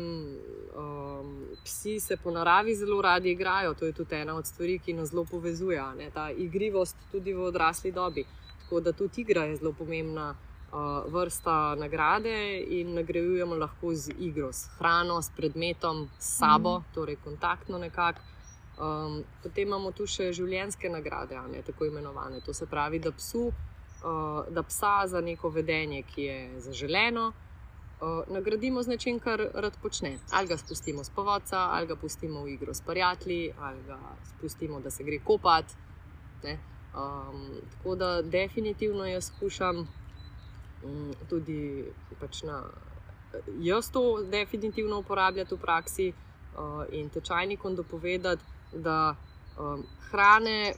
um, psi se po naravi zelo radi igrajo, to je tudi ena od stvari, ki nas zelo povezuje, ne? ta igrivost tudi v odrasli dobi. Tako da tudi igra je zelo pomembna uh, vrsta nagrade in nagrajujemo lahko z igro, s hrano, s predmetom, s sabo, mm. torej kontaktno nekako. Um, potem imamo tu še življenjske nagrade, ne, tako imenovane. To se pravi, da, psu, uh, da psa za neko vedenje, ki je zaželeno, uh, nagradimo z nečim, kar rad počne. Ali ga spustimo z povodca, ali ga pustimo v igro s prijatelji, ali ga spustimo, da se gre kopati. Um, tako da definitivno jaz skušam um, tudi pač na. Jaz to definitivno uporabljam v praksi uh, in tečajnikom dopovedati, da um, hrane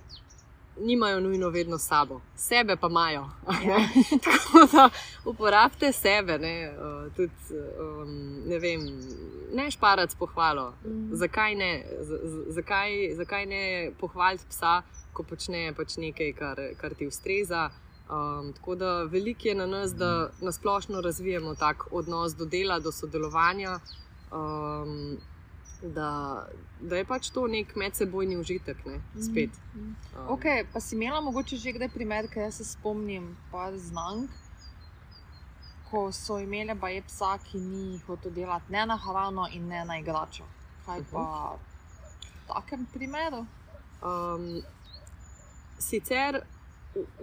nimajo nujno vedno sabo, sebe pa imajo. Ja. (laughs) Tako da uporabite sebe, ne, uh, tudi, um, ne, vem, ne šparati pohvalo. Mm. Zakaj, ne, z, z, zakaj, zakaj ne pohvaliti psa, ko počne pač nekaj, kar, kar ti ustreza. Um, tako da veliko je na nas, da nasplošno razvijemo tak odnos do dela, do sodelovanja. Um, da, da je pač to nek medsebojni užitek. Ne, spet. Mm -hmm. um. okay, pa si imela mogoče že kdaj primer, ker se spomnim par znank. Ko so imeli baje psa, ki ni hotel delati ne na hrano in ne na igračo. Kaj pa v takem primeru? Um, sicer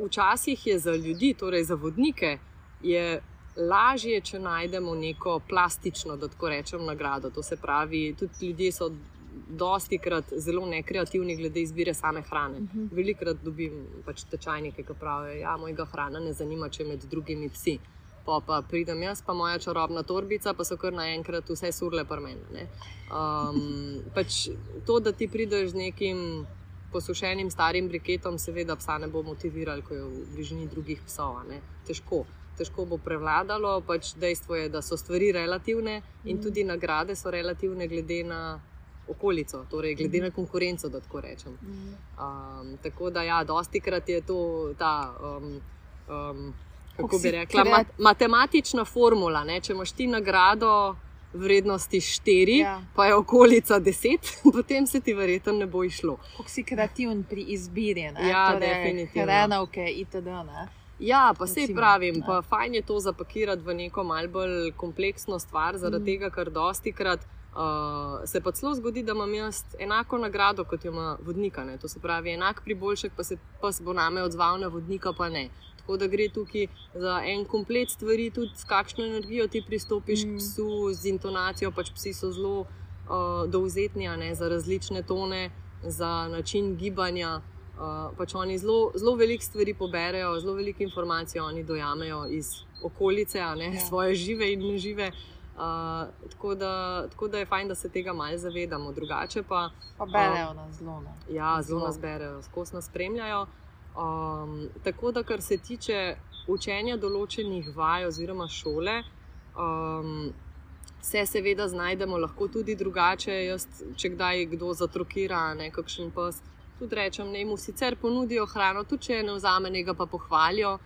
včasih je za ljudi, torej za vodnike, je lažje, če najdemo neko plastično, da tako rečem, nagrado. To se pravi, tudi ljudje so dosti krat zelo nekreativni glede izbire same hrane. Uh mhm. -huh. Velikrat dobim pač tečajnike, ki pravijo, da ja, mojega hrana ne zanima, če med drugimi psi. Pa, pa pridem jaz, pa moja čarobna torbica, pa so kar naenkrat vse surle prmene. Um, (laughs) pač to, da ti prideš z nekim posušenim starim briketom, seveda psa ne bo motiviral, ko je v bližini drugih psov. Težko težko bo prevladalo. Pač dejstvo je, da so stvari relativne in mm. tudi nagrade so relativne glede na okolico, torej glede mm. na konkurenco, da tako rečem. Mm. Um, tako da, ja, dosti krat je to ta. Um, um, Kako bi rekla, mat, matematična formula. Ne? Če imaš ti nagrado vrednosti 4, ja. pa je okolica 10, (laughs) potem se ti verjetno ne bo išlo. Kako si kreativen pri izbiri, ne? Ja, torej, definitivno. Hrenovke, itd. Ja, pa se pravim, pa fajn je to zapakirati v neko malce bolj kompleksno stvar, zaradi mm. tega, ker dosti krat uh, se pa celo zgodi, da imam jaz enako nagrado kot jo ima vodnika. Ne? To se pravi, enak priboljšek, pa se pa se bo name odzval na vodnika, pa ne. Tako da gre tukaj za en komplet stvari, tudi s kakšno energijo ti pristopiš mm. k psu, z intonacijo. Pač psi so zelo uh, dovzetni za različne tone, za način gibanja. Uh, pač oni zelo, zelo veliko stvari poberajo, zelo veliko informacij oni dojamejo iz okolice, ne, ja. svoje žive in nežive. Uh, tako, da, tako da je fajn, da se tega malo zavedamo. Drugače pa. Pa berejo nas zelo. Ne. Ja, zelo nas berejo, skozi nas spremljajo. Um, tako da, kar se tiče učenja določenih vaj oziroma šole. Um, Se seveda znajdemo lahko tudi drugače. Jaz, če kdaj kdo zatrokira, nekakšen pes, tudi rečem, da jim sicer ponudijo hrano, tudi če ne vzamenega, pa pohvalijo,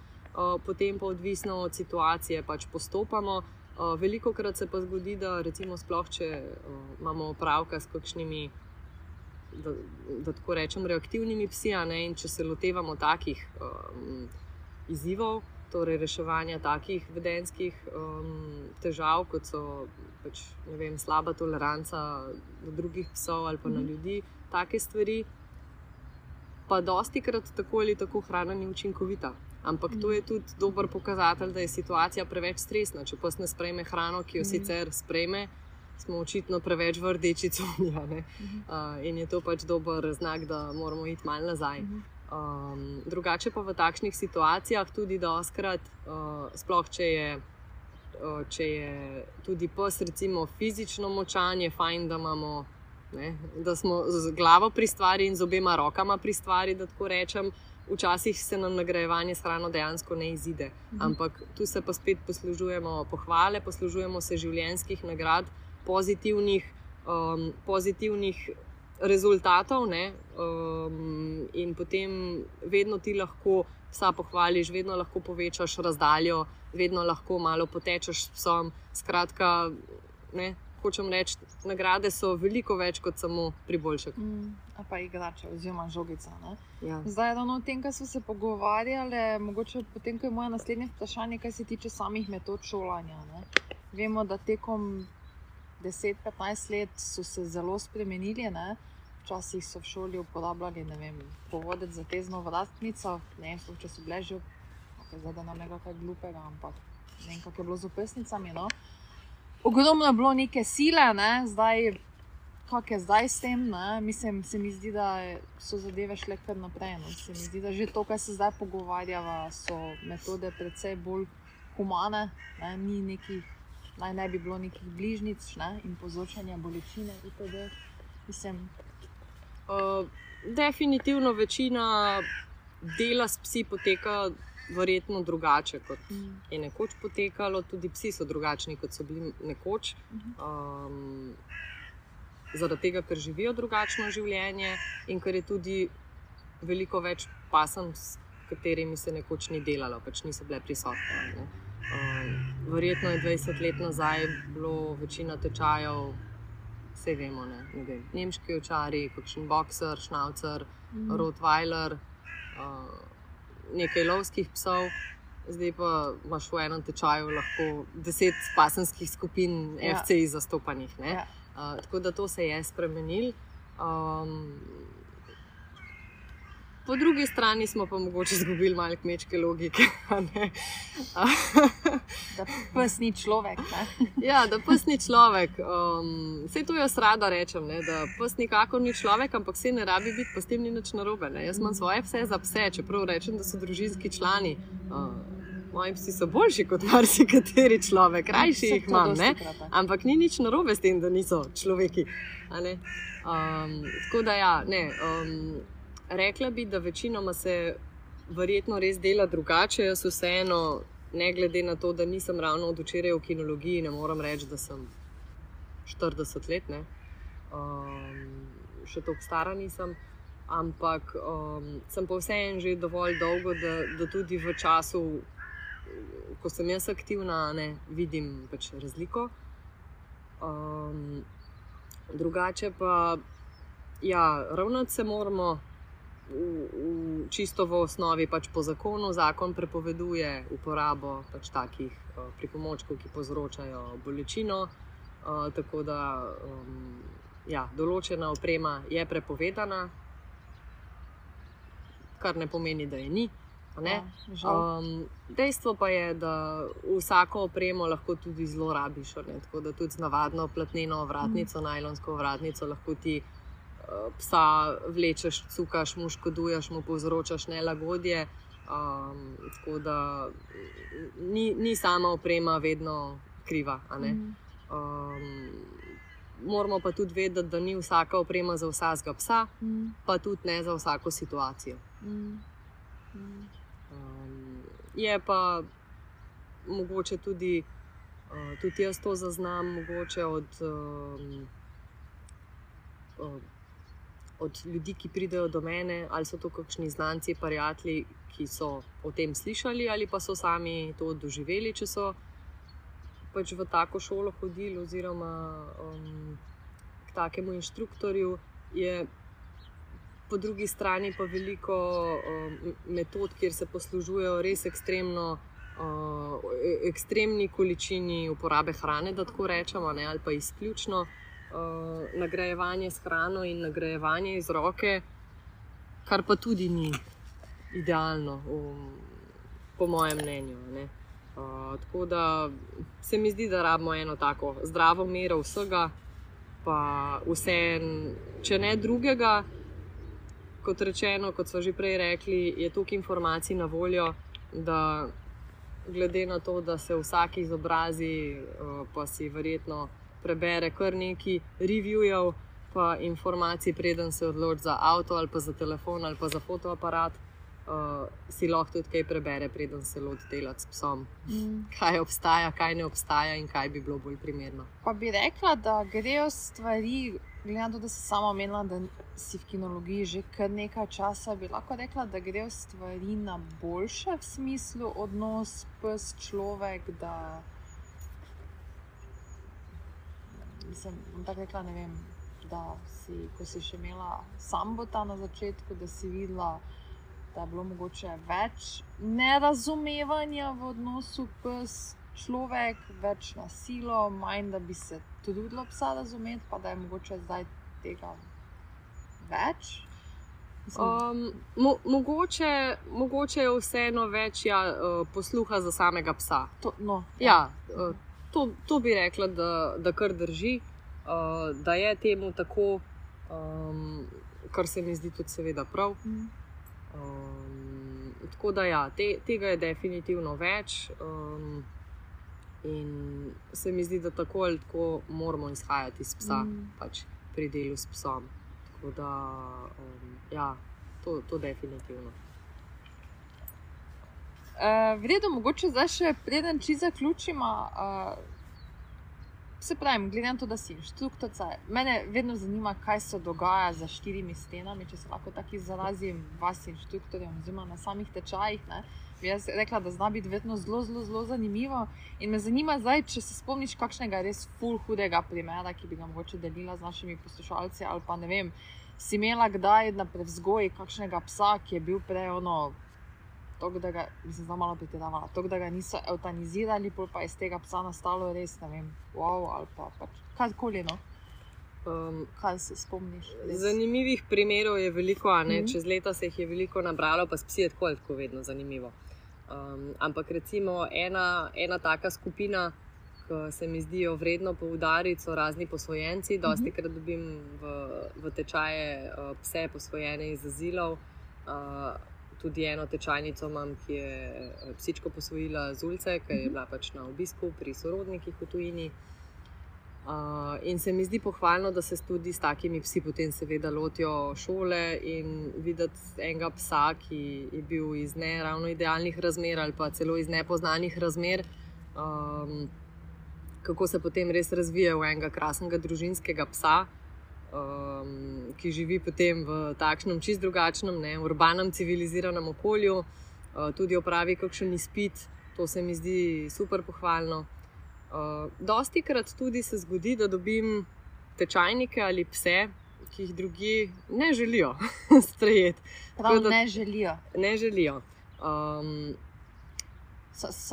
potem pa odvisno od situacije pač postopamo. Veliko krat se pa zgodi, da recimo sploh, če imamo opravka s kakšnimi, da, da tako rečem, reaktivnimi psi, ne, in če se lotevamo takih um, izzivov, torej reševanja takih vedenskih um, težav, kot so pač, vem, slaba toleranca do drugih psov ali pa na mhm. ljudi, take stvari pa dosti krat tako ali tako hrana ni učinkovita. Ampak to je tudi dober pokazatelj, da je situacija preveč stresna. Če pa ne sprejme hrano, ki jo mhm. sicer sprejme, smo očitno preveč v rdeči coni. (laughs) Uh, in je to pač dober znak, da moramo iti malo nazaj. Um, drugače pa v takšnih situacijah tudi doskrat, uh, sploh če je, uh, če je tudi pes, recimo fizično močan, je fajn, da imamo ne? da smo z glavo pri stvari in z obema rokama pri stvari, da tako rečem. Včasih se nam nagrajevanje s hrano dejansko ne izide, mhm. ampak tu se pa spet poslužujemo pohvale, poslužujemo se življenjskih nagrad, pozitivnih, um, pozitivnih rezultatov. Um, in potem vedno ti lahko psa pohvališ, vedno lahko povečaš razdaljo, vedno lahko malo potečeš s psom. Skratka, ne, hočem reči, nagrade so veliko več kot samo priboljšek. Mm, pa igrače, oziroma žogica. Ja. Zdaj, ravno o tem, kar smo se pogovarjali, mogoče potem, ko je moje naslednje vprašanje, kaj se tiče samih metod šolanja. Ne? Vemo, da tekom 10-15 let so se zelo spremenili. Ne? Včasih so v šoli uporabljali vem, povodec za te znovratnico, ne vem, če so bile že, zdaj da nam nekaj glupega, ampak ne vem, kako je bilo z opisnicami. No? Ogromno je bilo neke sile, ne? zdaj kako je zdaj s tem. Ne? Mislim, se mi zdi, da so zadeve šle kar naprej. No? Se mi zdi, da že to, kar se zdaj pogovarjava, so metode precej bolj humane, ne? ni nekih, naj ne bi bilo nekih bližnjic ne? in povzročanja bolečine. Mislim, Uh, definitivno večina dela s psi poteka verjetno drugače, kot mm. je nekoč potekalo. Tudi psi so drugačni, kot so bili nekoč. Um, zaradi tega, ker živijo drugačno življenje in ker je tudi veliko več pasem, s katerimi se nekoč ni delalo, pač niso bile prisotne. Um, verjetno je 20 let nazaj bilo večina tečajev vse vemo, ne, ne vem, nemški očari, kakšen boxer, šnaucer, mm. rottweiler, uh, nekaj lovskih psov. Zdaj pa imaš v enem tečaju lahko deset pasenskih skupin, ja. FC-ji zastopanih. Ja. Uh, tako da to se je spremenilo. Um, Po drugi strani smo pa mogoče izgubili malo kmečke logike. (laughs) da pes ni človek. (laughs) ja, da pes ni človek. Um, vse to jaz rada rečem, ne? da pes nikakor ni človek, ampak se ne rabi biti, pa s tem ni nič narobe. Ne? Jaz imam svoje pse za pse, čeprav rečem, da so družinski člani. Uh, moji psi so boljši kot marsikateri človek, krajši jih imam. Ampak ni nič narobe s tem, da niso človeki. Um, tako da ja, ne. Um, Rekla bi, da večinoma se verjetno res dela drugače. Jaz vseeno, ne glede na to, da nisem ravno od včeraj v kinologiji, ne morem reči, da sem 40 let, um, še tako stara nisem. Ampak um, sem pa vseeno že dovolj dolgo, da, da tudi v času, ko sem jaz aktivna, ne vidim pač razliko. Um, drugače pa, ja, ravnati se moramo v, v, čisto v osnovi, pač po zakonu, zakon prepoveduje uporabo pač takih uh, pripomočkov, ki povzročajo bolečino. Uh, tako da um, ja, določena oprema je prepovedana, kar ne pomeni, da je ni. Ja, um, dejstvo pa je, da vsako opremo lahko tudi zelo rabiš. Tako da tudi z navadno platneno vratnico, mm. najlonsko vratnico lahko ti psa vlečeš, cukaš, mu škoduješ, mu povzročaš nelagodje. Um, tako da ni, ni sama oprema vedno kriva. Um, moramo pa tudi vedeti, da ni vsaka oprema za vsakega psa, mm. pa tudi ne za vsako situacijo. Mm. Mm. Um, je pa mogoče tudi, uh, tudi jaz to zaznam, mogoče od. Um, uh, od ljudi, ki pridejo do mene, ali so to kakšni znanci, prijatelji, ki so o tem slišali, ali pa so sami to doživeli, če so pač v tako šolo hodili, oziroma um, k takemu inštruktorju. Je po drugi strani pa veliko um, metod, kjer se poslužujejo res ekstremno. Uh, ekstremni količini uporabe hrane, da tako rečemo, ne, ali pa izključno uh, nagrajevanje s hrano in nagrajevanje iz roke, kar pa tudi ni idealno, um, po mojem mnenju. Uh, tako da se mi zdi, da rabimo eno tako zdravo mero vsega, pa vse, če ne drugega. Kot rečeno, kot so že prej rekli, je toliko informacij na voljo, da glede na to, da se vsak izobrazi, pa si verjetno prebere kar nekaj reviewjev, pa informacij, preden se odloči za avto ali pa za telefon ali pa za fotoaparat. Uh, si lahko tudi kaj prebere, preden se loti delati s psom. Mm. Kaj obstaja, kaj ne obstaja in kaj bi bilo bolj primerno. Pa bi rekla, da grejo stvari, glede na to, da si sama omenila, da si v kinologiji že kar nekaj časa, bi lahko rekla, da grejo stvari na boljše v smislu odnos pes človek. Da mislim, tako rekla, ne vem, da si, ko si še imela sambota na začetku, da si videla, da je bilo mogoče več nerazumevanja v odnosu pes človek, več nasilo, manj da bi se trudilo psa razumeti, pa da je mogoče zdaj tega več. Um, mo mogoče, mogoče je vseeno več ja, uh, posluha za samega psa. To, no, ja, ja uh, to, to bi rekla, da, da kar drži. uh, da je temu tako, um, kar se mi zdi tudi, seveda, prav. Um, tako da, ja, te, tega je definitivno več. Um, in se mi zdi, da tako ali tako moramo izhajati iz psa, mm. pač pri delu s psom. Tako da, um, ja, to, to definitivno. Uh, Vredo, mogoče zdaj še preden či zaključimo. Uh, Se pravi, glede na to, da si inštruktor, mene vedno zanima, kaj se dogaja za štirimi stenami, če se lahko tako izrazim, vas inštruktorjem, oziroma na samih tečajih. Ne? Jaz rekla, da zna biti vedno zelo, zelo, zelo zanimivo. In me zanima zdaj, če se spomniš kakšnega res full hudega primera, ki bi ga mogoče delila z našimi poslušalci, ali pa ne vem, si imela kdaj na prevzgoji kakšnega psa, ki je bil prej ono to, da ga, mislim, zelo malo pretiravala, to, da ga niso eutanizirali, pa je iz tega psa nastalo res, ne vem, wow, ali pa pač, karkoli. No? Um, kaj se spomniš? Res? Zanimivih primerov je veliko, mm -hmm. čez leta se jih je veliko nabralo, pa psi je tako ali tako vedno zanimivo. Um, ampak recimo ena, ena taka skupina, ki se mi zdijo vredno poudariti, so razni posvojenci. Dosti mm -hmm. krat dobim v, v tečaje uh, pse posvojene iz azilov. Uh, tudi eno tečajnico imam, ki je eh, psičko posvojila z ulice, ker je mhm. bila pač na obisku pri sorodnikih v tujini. Uh, in se mi zdi pohvalno, da se tudi s takimi psi potem seveda lotijo šole in videti enega psa, ki je bil iz ne ravno idealnih razmer ali pa celo iz nepoznanih razmer, um, kako se potem res razvije v enega krasnega družinskega psa um, ki živi potem v takšnem, čist drugačnem, ne, urbanem, civiliziranem okolju, uh, tudi opravi kakšen izpit, to se mi zdi super pohvalno. Uh, dosti krat tudi se zgodi, da dobim tečajnike ali pse, ki jih drugi ne želijo (laughs) sprejeti. Prav, da, ne želijo. Ne želijo. Um,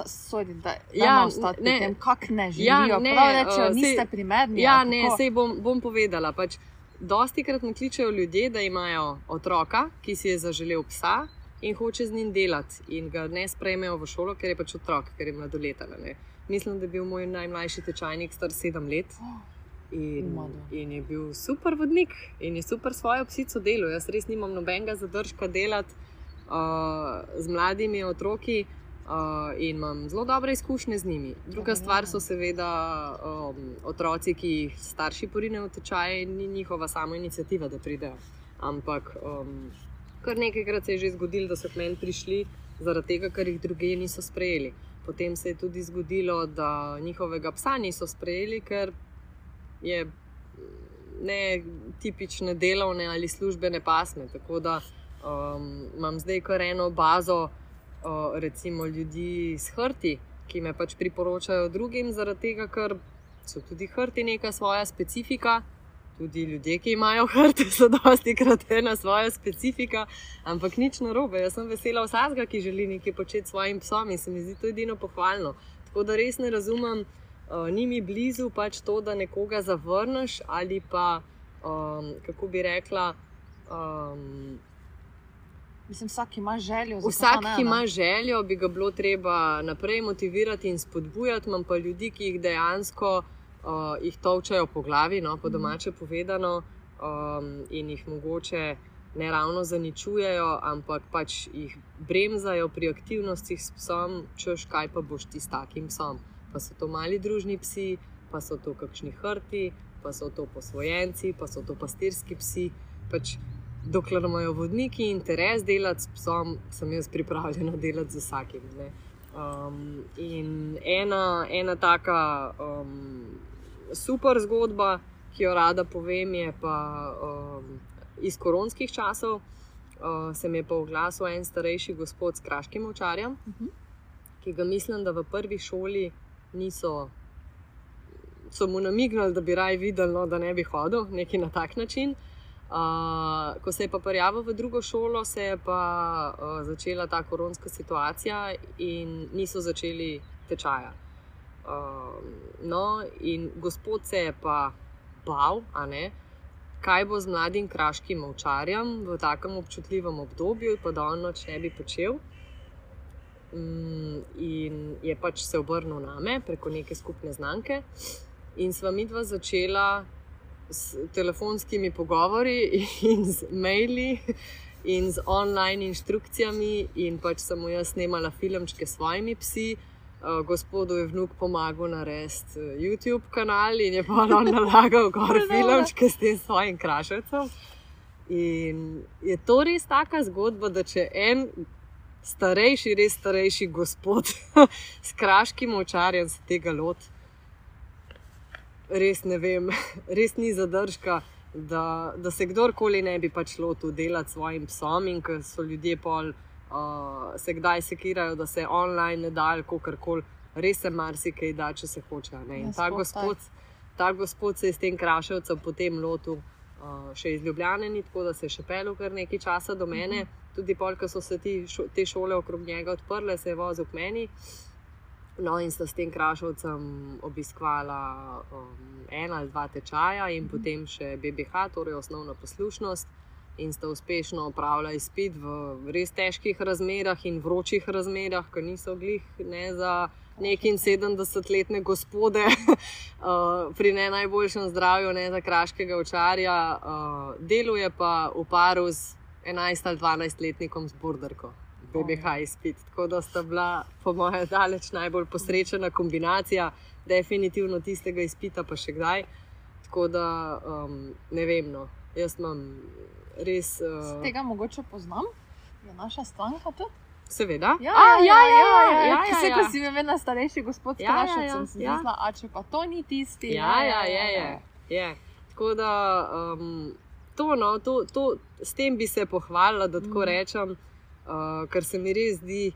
Sodi, da ja, ne, kako ne želijo. Ja, ne, rečejo, uh, niste primerni. Ja, ne, sej bom, bom povedala. Pač, dosti krat me kličejo ljudje, da imajo otroka, ki si je zaželel psa in hoče z njim delati, in ga ne sprejmejo v šolo, ker je pač otrok, ker je mladoletan. Mislim, da je bil moj najmlajši tečajnik star sedem let. In, in je bil super vodnik, in je super svojo psico delo. Jaz res nimam nobenega zadržka delati uh, z mladimi otroki, Uh, in imam zelo dobre izkušnje z njimi. Druga stvar so seveda um, otroci, ki jih starši porinejo v tečaj, ni njihova samo inicijativa, da pridejo. Ampak um, kar nekajkrat se je že zgodilo, da so k meni prišli zaradi tega, ker jih druge niso sprejeli. Potem se je tudi zgodilo, da njihovega psa niso sprejeli, ker je ne tipične delovne ali službene pasme. Tako da um, imam zdaj kar eno bazo recimo ljudi s hrti, ki me pač priporočajo drugim, zaradi tega, ker so tudi hrti neka svoja specifika. Tudi ljudje, ki imajo hrte, so dosti krat ena svoja specifika, ampak nič narobe. Jaz sem vesela vsakega, ki želi nekaj početi s svojim psom in se mi zdi to edino pohvalno. Tako da res ne razumem, uh, ni mi blizu pač to, da nekoga zavrneš ali pa, um, kako bi rekla, um, Mislim, vsak ima željo. Vsak, ne, ki ima željo, bi ga bilo treba naprej motivirati in spodbujati. Imam pa ljudi, ki jih dejansko uh, jih točajo po glavi, no, po mhm. domače povedano, um, in jih mogoče ne ravno zaničujejo, ampak pač jih bremzajo pri aktivnostih s psom, češ kaj pa boš ti s takim psom. Pa so to mali družni psi, pa so to kakšni hrti, pa so to posvojenci, pa so to pastirski psi. Pač dokler imajo vodniki interes delati s psom, sem jaz pripravljena delati z vsakim. Um, in ena, ena taka um, super zgodba, ki jo rada povem, je pa um, iz koronskih časov. Uh, se mi je pa oglasil en starejši gospod s kraškim očarjem, uh mhm. -huh. ki ga mislim, da v prvi šoli niso. So mu namignili, da bi raje videl, no, da ne bi hodil, nekaj na tak način. Uh, ko se je pa prijavil v drugo šolo, se je pa uh, začela ta koronska situacija in niso začeli tečaja. Uh, no, in gospod se je pa bal, kaj bo z mladim kraškim ovčarjem v takem občutljivem obdobju, pa da on noč ne bi počel. Um, in je pač se obrnil name preko neke skupne znamke, in sva mi dva začela s telefonskimi pogovori (laughs) in z maili. In z online inštrukcijami, in pač sem mu jaz snemala filmčke s svojimi psi, uh, gospodu je vnuk pomagal narediti uh, YouTube kanal in je pa on nalagal gor (laughs) filmčke s tem svojim kraševcem. In je to res taka zgodba, da če en starejši, res starejši gospod (laughs) s kraškim očarjem se tega lot, res ne vem, (laughs) res ni zadržka, da, da se kdorkoli ne bi pač lotil delati s svojim psom in ker so ljudje pol, uh, se kdaj sekirajo, da se online ne da ali kako koli, res se marsikaj da, če se hoče. In Ja, ta gospod, ta gospod se je s tem kraševcem potem lotil. Uh, še iz Ljubljana, tako da se je še pelil kar nekaj časa do mene. Tudi pol, ko so se ti, šo, te šole okrog njega odprle, se je vozil k meni. No, in sta s tem krašovcem obiskvala um, ena ali dva tečaja, in potem še BBH, torej osnovna poslušnost. In sta uspešno opravila izpit v res težkih razmerah in vročih razmerah, ki niso glih ne za neki 70-letne gospode, (laughs) uh, pri ne najboljšem zdravju, ne za kraškega očarja. Uh, deluje pa v paru z 11 ali 12-letnikom z borderko. BBH izpit. Tako da sta bila, po mojem, daleč najbolj posrečena kombinacija, definitivno tistega izpita, pa še kdaj. Tako da um, ne vem, no. jaz imam res. Z Uh, tega mogoče poznam, je naša stranka tudi. seveda. Ja, A, ja, ja, ja, ja, ja, se, ja. ko si me vedno starejši gospod Ja, ja, Krašec, ja, sem si ja. mislila, a če pa to ni tisti. Ja, ja, je, je, je. Tako da um, to, no, to, to, s tem bi se pohvalila, da tako Mhm. rečem, uh, ker se mi res zdi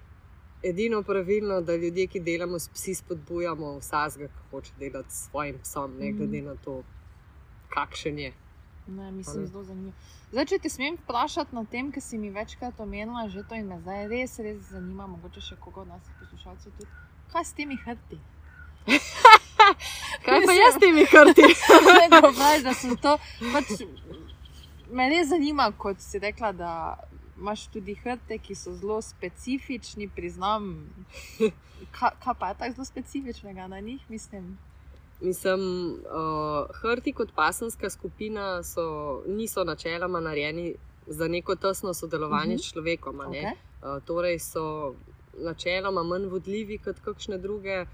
edino pravilno, da ljudje, ki delamo s psi, spodbujamo vsakega, ki hoče delati s svojim psom, ne Mhm. glede na to, kakšen je. Ne, mislim, ne? zelo zanimivo. Zdaj, če te smem vprašati na tem, ker si mi večkrat omenila že to in me zdaj res, res zanima, mogoče še koga od nas poslušalcev tudi. Kaj s temi hrti? Kaj pa jaz s temi krti? (laughs) Ne, povej, da sem to. Pač, me res zanima, kot si rekla, da imaš tudi hrte, ki so zelo specifični, priznam. (laughs) Ka, kaj pa je tako zelo specifičnega na njih, mislim? Mislim, uh, hrti kot pasenska skupina so, niso načeloma narejeni za neko tesno sodelovanje Mhm. s človekom. Okay. Uh, torej so načeloma manj vodljivi kot kakšne druge uh,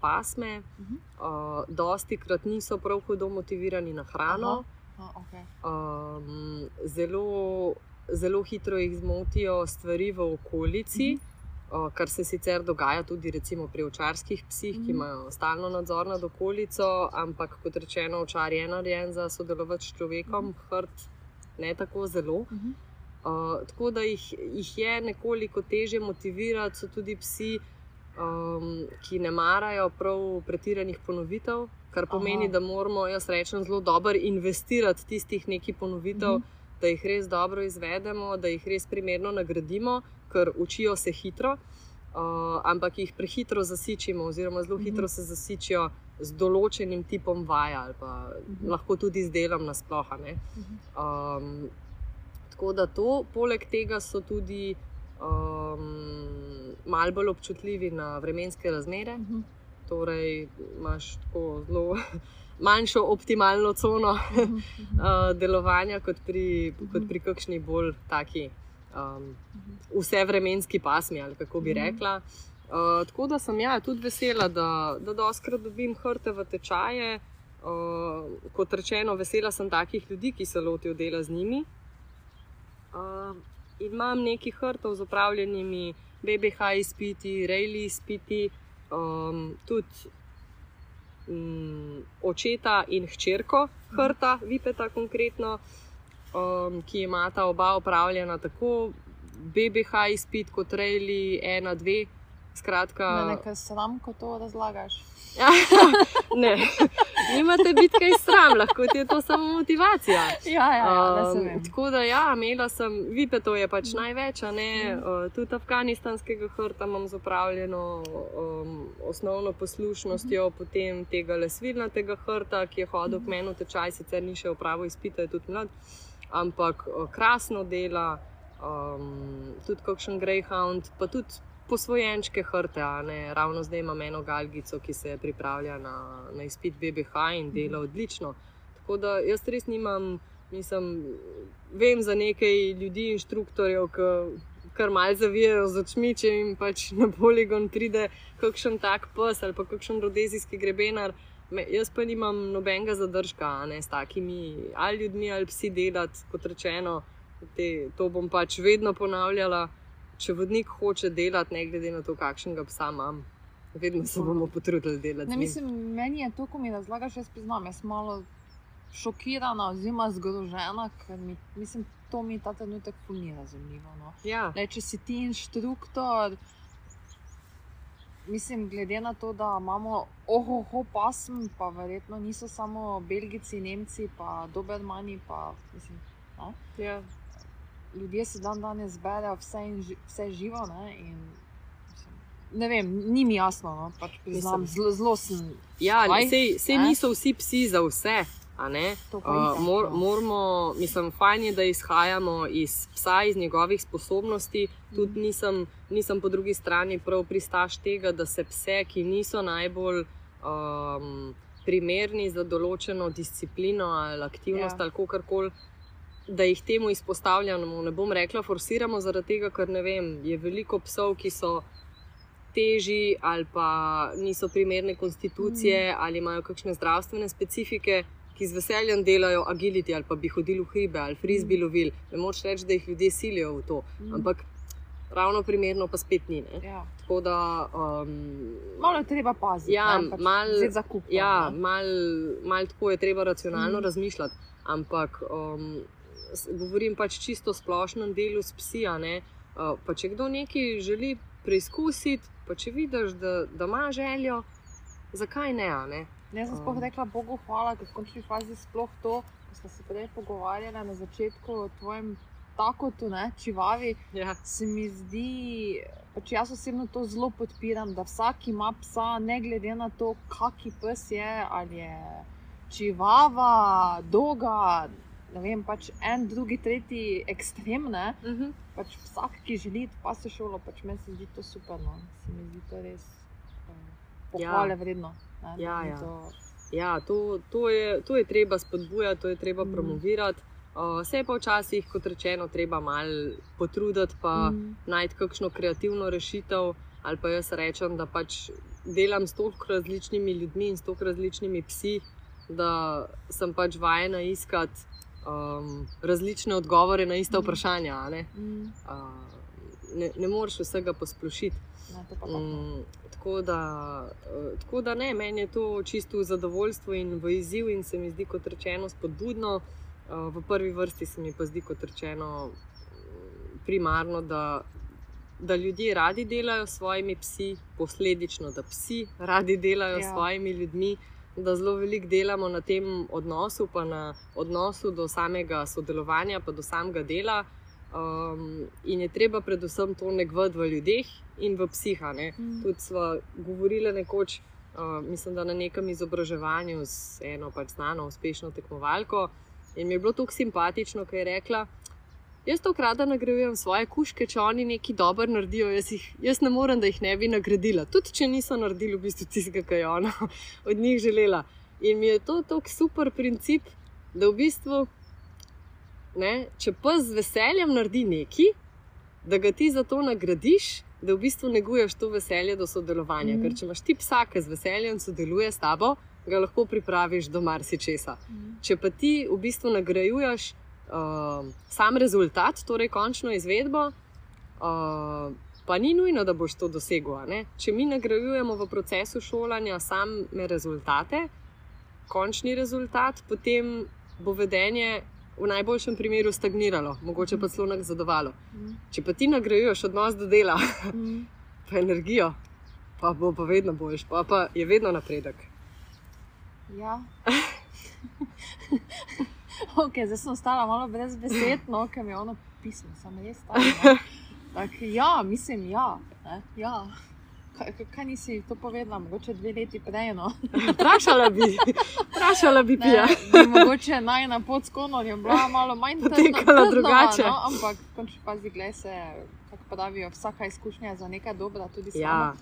pasme, Mhm. uh, dosti krat niso prav hudo motivirani na hrano, Ah, okay. um, zelo, zelo hitro jih zmotijo stvari v okolici. Mhm. Uh, kar se sicer dogaja tudi recimo pri očarskih psih, ki Mhm. imajo stalno nadzor nad okolico, ampak kot rečeno, očar je narejen za sodelovati s človekom, hrt ne tako zelo. Mhm. Uh, tako da jih, jih je nekoliko teže motivirati, so tudi psi, um, ki ne marajo prav pretiranih ponovitev, kar pomeni, Aha. da moramo, jaz rečem, zelo dobro investirati tistih nekaj ponovitev, Mhm. Da jih res dobro izvedemo, da jih res primerno nagradimo, ker učijo se hitro, uh, ampak jih prehitro zasičimo, oziroma zelo Mhm. hitro se zasičijo z določenim tipom vaja, ali pa Mhm. lahko tudi z delom nasploh. a ne. Mhm. Um, tako da to, poleg tega so tudi um, malo bolj občutljivi na vremenske razmere. Mhm. Torej, imaš tako zelo manjšo optimalno cono uh, (laughs) delovanja kot pri, kot pri kakšni bolj taki. Um, vse vremenski pasmi, ali kako bi rekla. Uh, tako da sem ja, tudi vesela, da, da doskrat dobim hrte v tečaje. Uh, kot rečeno, vesela sem takih ljudi, ki se lotijo dela z njimi. Uh, in imam nekaj hrtov z upravljenimi BBH izpiti, Rejli izpiti, um, tudi um, očeta in hčerko hrta, Vipeta konkretno, um, ki imata oba upravljena tako BBH izpit kot ena, dve. Skratka, Me nekaj sram, ko to razlagaš. (laughs) ne, nimate biti kaj sram, lahko ti je to samo motivacija. Ja, ja, ja da Um, vem. tako da, ja, imela sem, vipetov je pač Mhm. največ, ne, Mhm. uh, tudi afganistanskega hrta imam zapravljeno um, osnovno poslušnostjo, Mhm. potem tega lesvilnatega hrta, ki je hodil k meni v tečaj, sicer ni še opravil izpita, je tudi mlad, ampak uh, krasno dela, um, tudi kakšen greyhound, pa tudi posvojenčke hrte, ne, ravno zdaj imam eno galgico, ki se pripravlja na, na izpit BBH in dela odlično. Tako da jaz res nimam, mislim, vem za nekaj ljudi, inštruktorjev, ki kar mal zavijajo z očmi, če jim pač na poligon pride kakšen tak pes ali pa kakšen rodezijski grebenar. Me, jaz pa nimam nobenega zadržka ne, s takimi ali ljudmi ali psi delati, kot rečeno. Te, to bom pač vedno ponavljala. Če vodnik hoče delati, ne glede na to, kakšnega psa imam, vedno se bomo potrudili delati. Ne, mislim, meni je to, ko mi razlagaš, jaz priznam, jaz malo šokirana, oziroma zgrožena, ker mi, mislim, to mi ta trenutek ni razumljivo. No. Ja. Le, če si ti inštruktor, mislim, glede na to, da imamo ohoho pasm, pa verjetno niso samo Belgijci, Nemci, pa Dobermani, pa mislim. Ne? Ja. Ljudje se dan danes zberejo vse, in ži, vse živo. Ne, in, mislim, ne vem, ni mi jasno. No, pač priznam, zelo, zelo sem. Ja, sej, sej niso vsi psi za vse. Uh, mor, no. moramo, mislim, fajn je, da izhajamo iz psa, iz njegovih sposobnosti. Tudi Mhm. nisem, nisem po drugi strani prav pristaš tega, da se pse, ki niso najbolj um, primerni za določeno disciplino ali aktivnost Ja. ali kako koli. Da jih temu izpostavljamo, ne bom rekla, forsiramo, zaradi tega, ker ne vem, je veliko psov, ki so težji ali pa niso primerne konstitucije, mm. ali imajo kakšne zdravstvene specifike, ki z veseljem delajo agiliti ali pa bi hodili v hribe ali frizbi Mm. lovili. Ne moč reči, da jih ljudje silijo v to, Mm. ampak ravno primerno pa spet ni. Ne? Ja. Tako da. Um, Malo je treba paziti. Ja, pač mal- vzeti za kup. Ja, malo mal tako je treba racionalno mm. razmišljati, ampak um, govorim pač čisto splošnem delu s psi. Uh, pa če kdo nekaj želi preizkusiti, pa če vidiš, da, da ima željo, zakaj ne? ne? Ne, sem sploh Um. rekla Bogu hvala, ker v končni fazi sploh to, ko smo se prej pogovarjali na začetku o tvojem takotu, ne, čivavi, Ja. se mi zdi, pač jaz osebno to zelo podpiram, da vsak ima psa, ne glede na to, kaki pes je, ali je čivava, doga, ne vem, pač en, drugi, tretji ekstremne. Uh -huh. Pač vsak, ki želi pa se šolo, pač meni se zdi to super. No. Se mi zdi to res uh, pohvale ja. vredno. Ne, Ja, ja. To, Ja, to, to, je, to je treba spodbujati, to je treba Mhm. mm. promovirati. Uh, se je pa včasih, kot rečeno, treba malo potruditi, pa mm, najti kakšno kreativno rešitev. Ali pa jaz rečem, da pač delam s toliko različnimi ljudmi in s toliko različnimi psi, da sem pač vajena iskati um, različne odgovore na ista Mhm. vprašanja. Ne? mm, Uh, ne, ne moreš vsega posplošiti. ne, to pa tako. Mm, tako, da, eh, tako da ne, meni je to čisto zadovoljstvo in v izziv, in se mi zdi, kot rečeno, spodbudno. Eh, V prvi vrsti se mi pa zdi, kot rečeno, mm, primarno, da, da ljudje radi delajo s svojimi psi, posledično, da psi radi delajo Ja. s svojimi ljudmi. Da zelo veliko delamo na tem odnosu, pa na odnosu do samega sodelovanja, pa do samega dela. Um, in je treba predvsem to negvati v ljudeh in v psiha. Ne? Mm. Tudi smo govorili nekoč, uh, mislim, da na nekem izobraževanju z eno pač znano, uspešno tekmovalko. In mi je bilo tako simpatično, ker je rekla: Jaz to krada nagrajujem svoje kuške, če oni nekaj dobro naredijo. Jaz, jih, jaz ne morem, da jih ne bi nagradila. Tudi če niso naredili v bistvu tistega, kar je ona (laughs) od njih želela. In mi je to tako super princip, da v bistvu, ne, če pa z veseljem naredi nekaj, da ga ti za to nagradiš, da v bistvu neguješ to veselje do sodelovanja. Mm. Ker če imaš ti psa, ki z veseljem sodeluje s tabo, ga lahko pripraviš do marsičesa. Mm. Če pa ti v bistvu nagrajuješ uh, sam rezultat, torej končno izvedbo, uh, pa ni nujno, da boš to dosegel. Če mi nagrajujemo v procesu šolanja same rezultate, končni rezultat, potem bo vedenje v najboljšem primeru stagniralo, mogoče pa celo nazadovalo. Mm. Če pa ti nagrajuješ odnos do dela, Mm. (laughs) pa energijo, pa bo pa vedno boljš, pa, pa je vedno napredek. Ja. (laughs) (laughs) ok, zdaj sem ostala malo brez besed, no, ker mi je ono pismo, sem res tam. (laughs) Tak, ja, mislim, ja. Ne, ja. Kaj, kaj- nisi to povedala, mogoče dve leti prej? No. (laughs) Vprašala bi, vprašala bi Ne, bi mogoče naj na pot s konorjem bila malo manj Potekala trdna, drugače. No, ampak, končni fazi, glej se, kako pravijo, vsaka izkušnja je za nekaj dobra, tudi Ja, sama.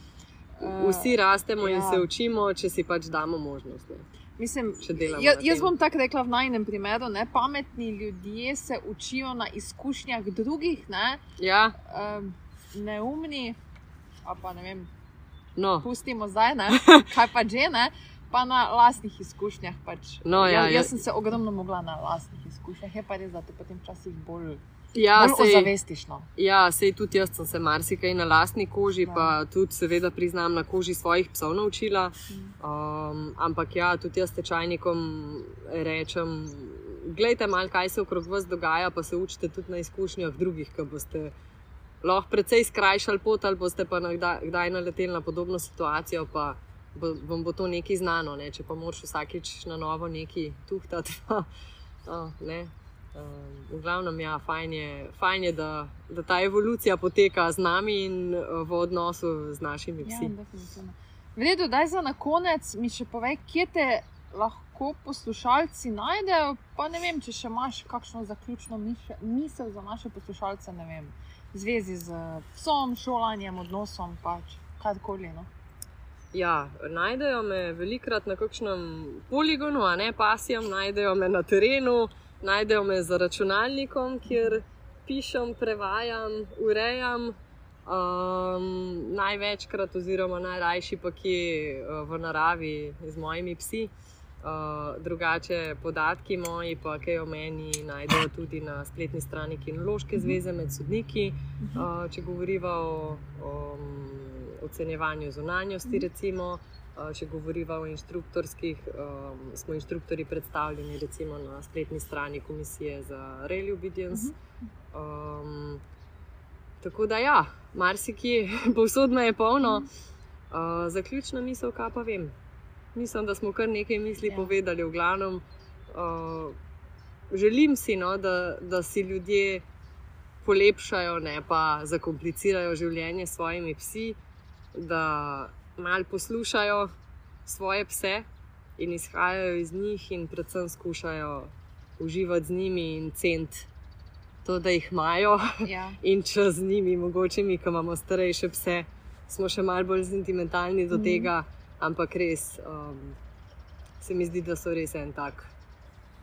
Eh, vsi rastemo ja. in se učimo, če si pač damo možnost. Ne. Mislim, ja, jaz bom tako rekla v najnem primeru. Ne? Pametni ljudje se učijo na izkušnjah drugih, ne? Ja. Um, neumni, pa ne vem. No. Pustimo zdaj, ne? (laughs) kaj pa že ne. Pa na lastnih izkušnjah. Pač. No, ja, ja, jaz ja. sem se ogromno mogla na lastnih izkušnjah, je pa res, da te potem včasih bolj. Ja, sej, zavestiš. No. Ja, sej tudi jaz sem se marsikaj na lastni koži, ja. pa tudi, seveda, priznam na koži svojih psov naučila. Um, ampak ja, tudi jaz tečajnikom rečem, gledajte malo, kaj se okrog vas dogaja, pa se učite tudi na izkušnjah drugih, ki boste lahko precej skrajšali pot ali boste pa kdaj naleteli na podobno situacijo. Pa, bo, vam bo to nekaj znano, ne? če pa moraš vsakeč na novo nekaj tuhtati. (laughs) oh, ne? Um, v glavnem, ja, fajn je, fajn je da, da ta evolucija poteka z nami in uh, v odnosu z našimi psi. Ja, Vredo, daj za na konec mi še povej, kje te lahko poslušalci najdejo. Pa ne vem, če še imaš kakšno zaključno misel za naše poslušalce, ne vem, v zvezi z psom, šolanjem, odnosom, pač karkoli. No? Ja, najdejo me velikrat na kakšnem poligonu, a ne pasjem, najdejo me na terenu, najdejo me za računalnikom, kjer pišem, prevajam, urejam. Um, največkrat, oziroma najrajši pa je v naravi z mojimi psi. Uh, drugače, podatki moji, pa kaj o meni, najdejo tudi na spletni strani Kinološke zveze med sodniki, uh, če govoriva o. o ocenjevanju zunanjosti, mhm. recimo, če govorimo o inštruktorskih, um, smo inštruktori predstavljeni recimo na spletni strani Komisije za Rail Obedience. Um, tako da, ja, marsikje, (laughs) povsod me je polno. Uh, zaključna misel, kaj pa vem. Mislim, da smo kar nekaj misli ja. povedali, v glavnem. Uh, želim si, no, da, da si ljudje polepšajo, ne pa zakomplicirajo življenje s svojimi psi da malo poslušajo svoje pse in izhajajo iz njih, in predvsem skušajo uživati z njimi in cent to, da jih imajo. Ja. (laughs) in če z njimi, mogoče mi, ki imamo starejše pse, smo še malo bolj sentimentalni do mm. tega, ampak res um, se mi zdi, da so res en tak.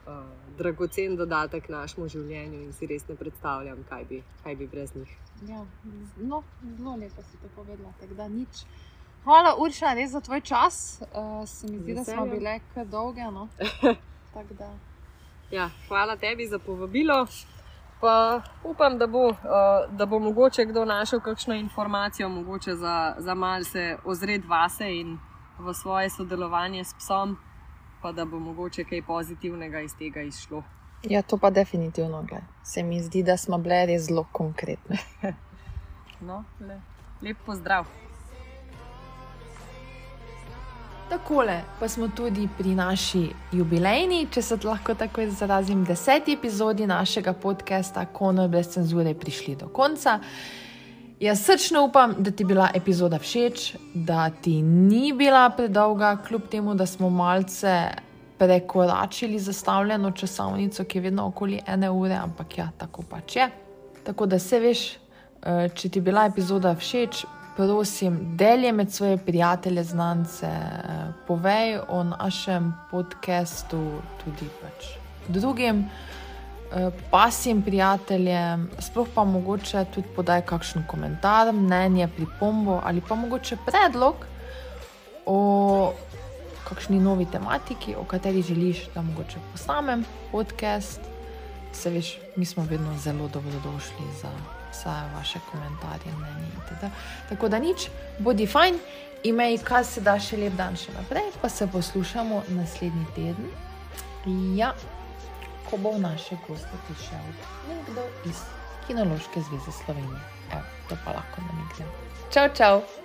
Uh, dragocen dodatek našemu življenju, in si res ne predstavljam, kaj bi, kaj bi brez njih. Ja, no, zelo lepo si to povedala. Hvala, Urša, res za tvoj čas. Uh, se mi zdi, da smo bile kar dolge. No? (laughs) ja, hvala tebi za povabilo. Pa upam, da bo, uh, da bo mogoče kdo našel kakšno informacijo, mogoče za, za malce ozred vase in v svoje sodelovanje s psom, pa da bo mogoče kaj pozitivnega iz tega izšlo. Ja, to pa definitivno gre. Se mi zdi, da smo bili res zelo konkretni. (laughs) no, le. Lep pozdrav. Tako pa smo tudi pri naši jubilejni, če se lahko tako izrazim, deseti epizodi našega podcasta Kono brez cenzure prišli do konca. Jaz srčno upam, da ti je bila epizoda všeč, da ti ni bila predolga, kljub temu, da smo malce prekoračili zastavljeno časovnico, ki je vedno okoli ene ure, ampak ja, tako pač je. Tako da se veš, eh, če ti je bila epizoda všeč, prosim, delje med svoje prijatelje, znance, eh, povej o našem podkastu tudi pač drugim. Eh, pasim prijateljem, sploh pa mogoče tudi podaj kakšen komentar, mnenje, pripombo ali pa mogoče predlog o kakšni novi tematiki, o kateri želiš, da mogoče posnamem podcast. Se veš, mi smo vedno zelo dobrodošli za vse vaše komentarje, mnenje. Teda. Tako da nič, bodi fajn, imej kar se da še lep dan še naprej, pa se poslušamo naslednji teden. Ja, ko bo v naše goste prišel nekdo iz Kinološke zveze Slovenije. Evo, to pa lahko namignem. Čau, čau!